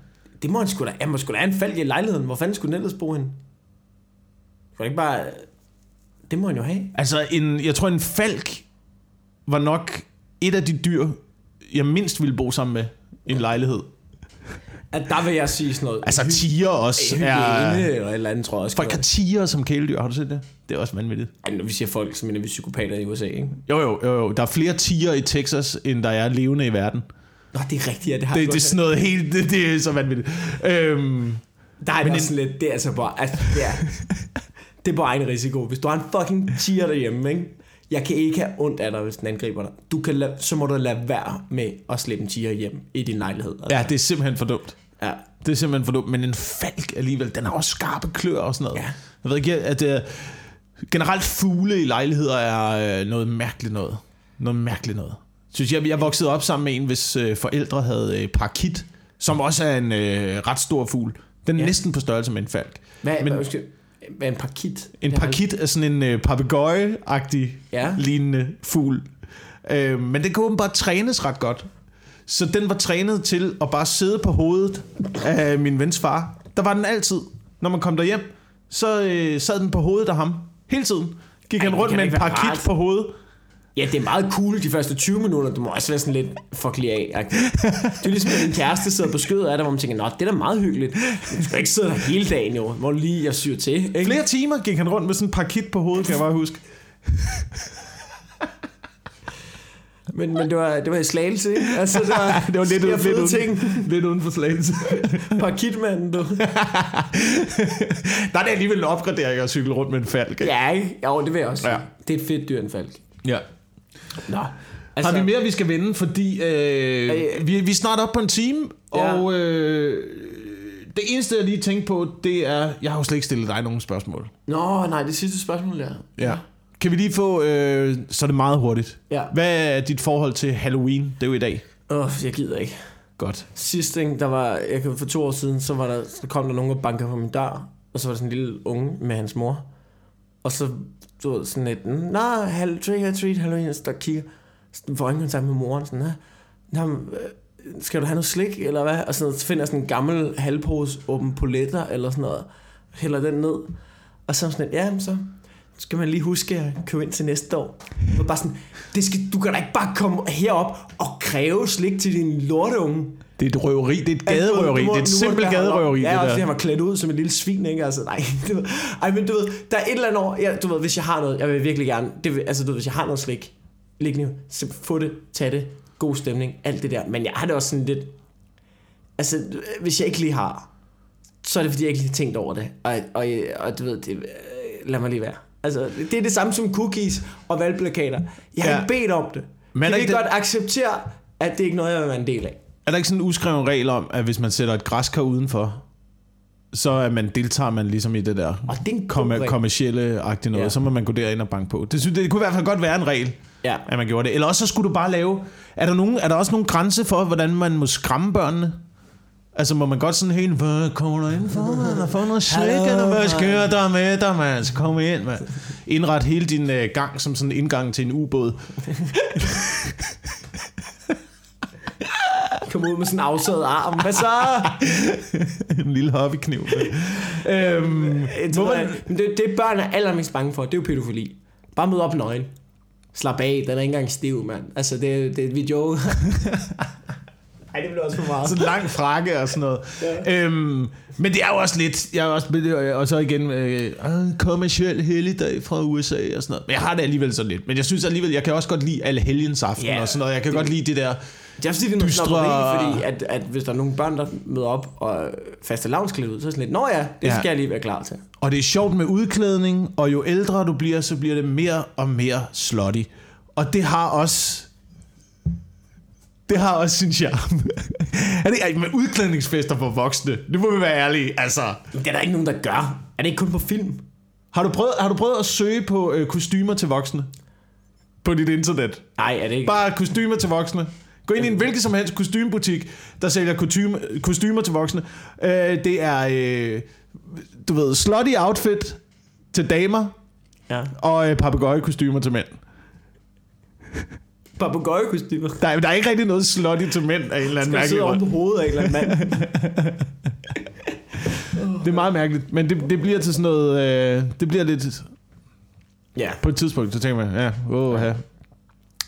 Det må han sgu da. Han må sgu da have en falk i lejligheden. Hvor fanden skulle den ellers bo henne? Skulle ikke bare... Det må han jo have. Altså, en, jeg tror, en falk var nok et af de dyr, jeg mindst ville bo sammen med i en lejlighed. At der vil jeg sige sådan noget. Altså tiger også hygiene er... eller et eller andet, tror jeg også. Folk har tiger som kæledyr, har du set det? Det er også vanvittigt. Ej, når vi siger folk, så mener vi psykopater i USA, ikke? Jo, jo, jo, jo. Der er flere tiger i Texas, end der er levende i verden. Nå, det er rigtigt, ja, det har Det, det er sådan noget helt... Det, det er så vanvittigt. Øhm, Der er Men også sådan lidt, det er altså bare, altså, det er, det er på egen risiko. Hvis du har en fucking tiger derhjemme, ikke? Jeg kan ikke have ondt af dig, hvis den angriber dig. Du kan lade, så må du lade være med at slippe en tiger hjem i din lejlighed. Altså. ja, det er simpelthen for dumt. Ja. Det er simpelthen for dumt. Men en falk alligevel, den har også skarpe klør og sådan noget. Ja. Jeg ved ikke, at uh, generelt fugle i lejligheder er uh, noget mærkeligt noget. Noget mærkeligt noget. Synes jeg, jeg voksede op sammen med en, hvis uh, forældre havde uh, parakit, som også er en uh, ret stor fugl. Den er Ja. næsten på størrelse med en falk. Hvad, Men- hvad, hvad en parkit? En Det parakit er sådan en uh, papegøje-agtig Ja. lignende fugl. Uh, men den kan åbenbart trænes ret godt. Så den var trænet til at bare sidde på hovedet af min vens far. Der var den altid. Når man kom derhjem, så øh, sad den på hovedet af ham. Hele tiden. Gik Ej, han rundt med en parakit på hovedet. Ja, det er meget cool de første 20 minutter. Du må også være sådan lidt fuck lige af. -agtig. Det er ligesom, at din kæreste sidder på skødet af dig, hvor man tænker, nå, det er da meget hyggeligt. Du skal ikke sidde der hele dagen, jo. Hvor lige jeg syr til. Ikke? Flere timer gik han rundt med sådan en parakit på hovedet, kan jeg bare huske. Men, men det, var, det var i slagelse, ikke? Altså, det var, Det var lidt, sker lidt, uden, ting. lidt uden for slagelse. Parkitmanden, du. Der er det alligevel en opgradering at cykle rundt med en falk. ikke? Ja, ikke? Jo, det vil jeg også Ja. ja. Det er et fedt dyr, en falk. ja. Nå. Altså, har vi mere, vi skal vende? Fordi øh, Øh, vi, vi er snart op på en time, Ja. og øh, det eneste, jeg lige tænkte på, det er... Jeg har jo slet ikke stillet dig nogen spørgsmål. Nå, nej, det sidste spørgsmål der. Ja. Kan vi lige få... Øh, så er det meget hurtigt. Ja. Hvad er dit forhold til Halloween? Det er jo i dag. Åh, oh, jeg gider ikke. Godt. Sidste ting, der var, jeg kan for to år siden, så, var der, så kom der nogen og bankede på min dør, og så var der sådan en lille unge med hans mor. Og så, ved, sådan lidt, Nå, hal- trick or treat, Halloween, der kigger, får øjenkontakt med moren, sådan, men, øh, skal du have noget slik, eller hvad? Og sådan noget, så finder jeg sådan en gammel halvpose åben poletter, eller sådan noget, hælder den ned, og så sådan lidt, ja, så skal man lige huske at købe ind til næste år. Det var bare sådan, det skal, du kan da ikke bare komme herop og kræve slik til din lorteunge. Det er et røveri. Det er et gaderøveri. Det er et simpelt gaderøveri, Ja, det også der. han var klædt ud som et lille svin, ikke? Altså, nej, ved, ej, men du ved, der er et eller andet år, ja, du ved, hvis jeg har noget, jeg vil virkelig gerne, det vil, altså, du ved, hvis jeg har noget slik, liggende, så få det, tag det, god stemning, alt det der, men jeg har det også sådan lidt, altså, hvis jeg ikke lige har, så er det fordi, jeg ikke lige har tænkt over det, og, og, og du ved, det, lad mig lige være. Altså, det er det samme som cookies og valgplakater. Jeg har Ja. ikke bedt om det. Men er jeg ikke kan det- godt acceptere, at det er ikke noget, jeg vil være en del af. Er der ikke sådan en uskreven regel om, at hvis man sætter et græskar udenfor, så er man, deltager man ligesom i det der Og det er en god komme, regel. kommercielle-agtige noget. Ja. så må man gå derind og banke på. Det, synes, det kunne i hvert fald godt være en regel, Ja. at man gjorde det. Eller også så skulle du bare lave... Er der, nogen, er der også nogen grænse for, hvordan man må skræmme børnene? Altså må man godt sådan helt, hvad kommer der ind for, man? Og få noget slik, eller hvad mand." sker der med dig, man? Så kom ind, man. Indret hele din øh, gang som sådan en indgang til en ubåd. Kom ud med sådan en afsaget arm. Hvad så? en lille hobbykniv. øhm, Det, må man... det, det børn er allermest bange for, det er jo pædofili. Bare møde op nøgen. Slap af, den er ikke engang stiv, mand. Altså, det, det er vi joke. Ej, det bliver også for meget. så lang frakke og sådan noget. Ja. Øhm, men det er jo også lidt, jeg er også, og så igen, øh, øh, kommersiel helligdag fra USA og sådan noget. Men jeg har det alligevel sådan lidt. Men jeg synes alligevel, jeg kan også godt lide alle helgens aften Ja, og sådan noget. Jeg kan det- godt lide det der, Det er også fordi, det er noget snobberi, fordi at, at hvis der er nogle børn, der møder op og faste lavnsklædt ud, så er det sådan lidt, nå ja, det Ja. skal jeg lige være klar til. og det er sjovt med udklædning, og jo ældre du bliver, så bliver det mere og mere slutty. Og det har også det har også sin charme. er det ej, med udklædningsfester for voksne? Det må vi være ærlige. Altså, det er der ikke nogen, der gør. Er det ikke kun på film? har du prøvet, har du prøvet at søge på øh, kostymer til voksne? På dit internet? Nej, er det ikke? Bare kostymer til voksne. Gå ind i en hvilken som helst kostymebutik, der sælger kostymer, kostymer til voksne. Øh, det er, øh, du ved, slutty outfit til damer, Ja. og øh, papegøjekostymer til mænd. Papagøjekostymer. Der er, der er ikke rigtig noget slutty til mænd af en eller anden Skal mærkelig sidde oven grund. på hovedet af en eller anden mand. Det er meget mærkeligt, men det, det bliver til sådan noget... Øh, det bliver lidt... Ja. På et tidspunkt, så tænker man, ja, åh, ja.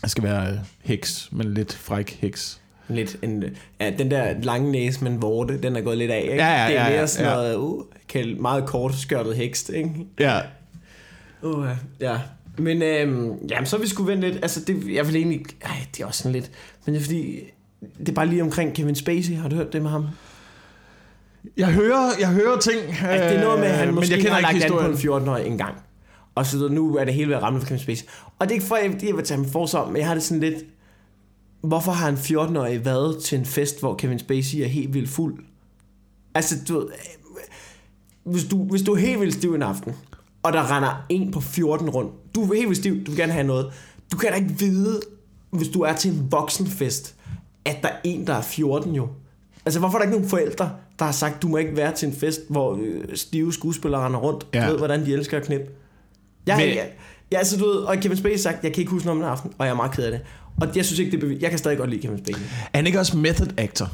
Jeg skal være øh, heks, men lidt fræk heks. Lidt en, ja, den der lange næse med en vorte, den er gået lidt af, ikke? Ja, ja, det er ja, mere ja, sådan ja. noget, uh, meget kort skørtet hekst, ikke? Ja. Uh, ja. Men øhm, jamen, så vi skulle vente lidt. Altså, det, jeg vil egentlig... Ej, det er også sådan lidt... Men det er fordi... Det er bare lige omkring Kevin Spacey. Har du hørt det med ham? Jeg hører, jeg hører ting, Altså, det er noget med, at han øh, måske men jeg kender har ikke lagt an på historien. en 14-årig en gang. Og så nu er det hele ved at ramme for Kevin Spacey. Og det er ikke for, at jeg vil tage ham forsom, men jeg har det sådan lidt... Hvorfor har en 14-årig været til en fest, hvor Kevin Spacey er helt vildt fuld? Altså, du ved... øh, Hvis du, hvis du er helt vildt stiv en aften, og der render en på 14 rundt, du er helt vildt stiv, du vil gerne have noget. Du kan da ikke vide, hvis du er til en voksenfest, at der er en, der er 14 jo. Altså, hvorfor er der ikke nogen forældre, der har sagt, du må ikke være til en fest, hvor øh, stive skuespillere render rundt. Ja. Du ved, hvordan de elsker at knippe. Jeg, Men- jeg, jeg, altså, du ved, og Kevin Spacey sagt, jeg kan ikke huske noget om den aften, og jeg er meget ked af det. Og jeg synes ikke, det er bevis. Jeg kan stadig godt lide Kevin Spacey. Er han ikke også method actor?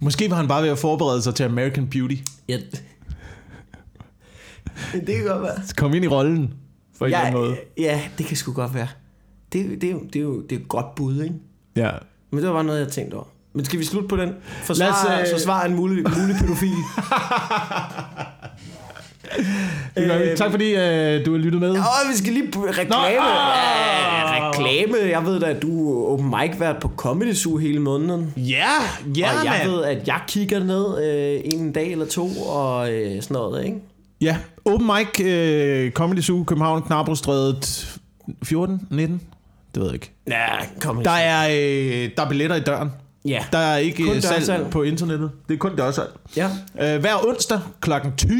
Måske var han bare ved at forberede sig til American Beauty. Ja. det kan godt være. Kom ind i rollen, på en eller anden måde. ja, det kan sgu godt være. Det, det, er jo- det, er jo det er et godt bud, ikke? Ja. Men det var bare noget, jeg tænkte over. Men skal vi slutte på den? Lad Forsvar, os, øh, øh... forsvar en mulig, mulig pædofil. Det. Øh, Tak fordi øh, du har lyttet med. Åh, vi skal lige reklame. Nå, ja, ah! reklame. Jeg ved da, at du er open mic vært på Comedy Zoo hele måneden. Ja, ja, og jeg mand. ved, at jeg kigger ned øh, en dag eller to og øh, sådan noget, ikke? Ja, Open Mic, øh, Comedy Zoo, København, Knabrostrædet 14, 19? Det ved jeg ikke. Ja, Comedy Der er, øh, der er billetter i døren. Ja. Der er ikke Kun øh, salg dørsalg. på internettet. Det er kun dørsalg. ja. Øh, hver onsdag kl. 20.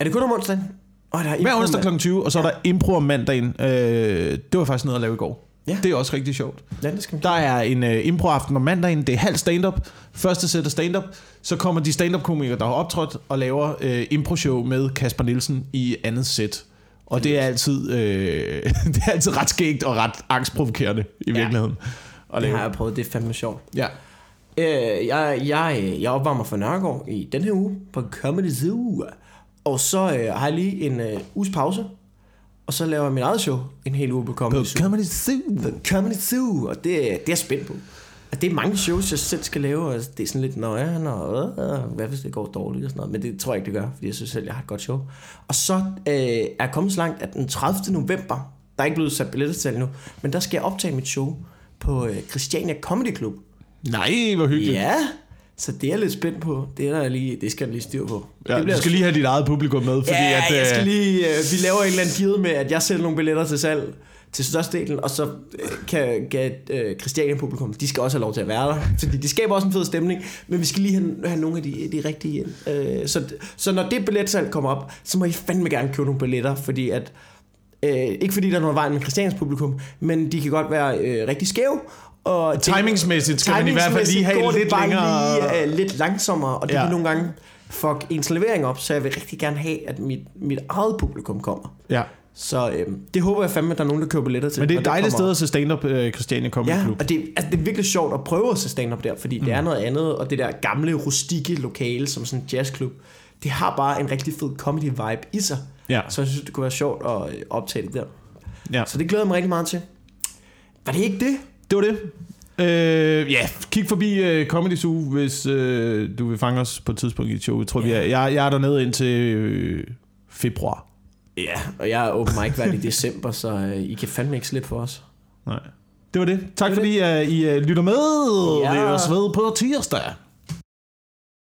Er det kun om onsdagen? Oh, der er Hver impro onsdag mand. kl. 20, og så er der impro om mandagen. Øh, det var faktisk noget at lave i går. Ja. Det er også rigtig sjovt. Ja, det skal. Der er en øh, improaften om mandagen. Det er halv stand-up. Første sæt af stand-up. Så kommer de stand-up-komikere, der har optrådt, og laver øh, impro-show med Kasper Nielsen i andet sæt. Og det er altid, øh, det er altid ret skægt og ret angstprovokerende i virkeligheden. At Det har jeg prøvet. Det er fandme sjovt. Ja. Øh, jeg, jeg, jeg opvarmer for Nørregård i den her uge på Comedy Zoo. Og så øh, har jeg lige en øh, uges pause. Og så laver jeg mit eget show en hel uge på Comedy Zoo. Comedy Zoo. Comedy Zoo, og det, det er jeg spændt på. Og det er mange shows, jeg selv skal lave, og det er sådan lidt nøjeren, og hvad hvis det går dårligt og sådan noget. Men det tror jeg ikke, det gør, fordi jeg synes selv, jeg har et godt show. Og så øh, er jeg kommet så langt, at den 30. november, der er ikke blevet sat billetter til nu, men der skal jeg optage mit show på øh, Christiania Comedy Club. Nej, hvor hyggeligt. Ja, så det er lidt spændt på. Det, er der lige, det skal jeg lige styr på. Ja, det du skal lige have dit eget publikum med, fordi ja, at, jeg skal øh, lige, øh, vi laver en eller anden deal med, at jeg sælger nogle billetter til salg til størstedelen, og så øh, kan, kan øh, Christiania publikum, de skal også have lov til at være der, fordi de skaber også en fed stemning, men vi skal lige have, have nogle af de, de rigtige ind. Øh, så, så når det billetsalg kommer op, så må I fandme gerne købe nogle billetter, fordi at Øh, ikke fordi der er noget vejen med Christians publikum, men de kan godt være øh, rigtig skæve. Og Timingsmæssigt skal man i hvert fald lige have det lidt længere- Lige, øh, lidt langsommere, og det Ja. kan nogle gange fuck ens levering op, så jeg vil rigtig gerne have, at mit, mit eget publikum kommer. ja. Så øh, det håber jeg fandme, at der er nogen, der køber billetter til. Men det er et dejligt sted at se stand-up, øh, Christiania Comedy Ja, Club. og det, altså, det er virkelig sjovt at prøve at se stand-up der, fordi mm. det er noget andet, og det der gamle, rustikke lokale, som sådan en jazzklub, det har bare en rigtig fed comedy-vibe i sig. Ja. Så jeg synes, det kunne være sjovt at øh, optage det der. Ja. Så det glæder jeg mig rigtig meget til. Var det ikke det? Det var det. Øh, ja, kig forbi uh, Comedy Zoo, hvis uh, du vil fange os på et tidspunkt i et show. Jeg tror, vi er, jeg, jeg er dernede indtil uh, februar. Ja, og jeg er open mic hvert i december, så øh, I kan fandme ikke slippe for os. Nej. Det var det. Tak Det var fordi uh, I uh, lytter med. Ja. Vi høres ved på tirsdag.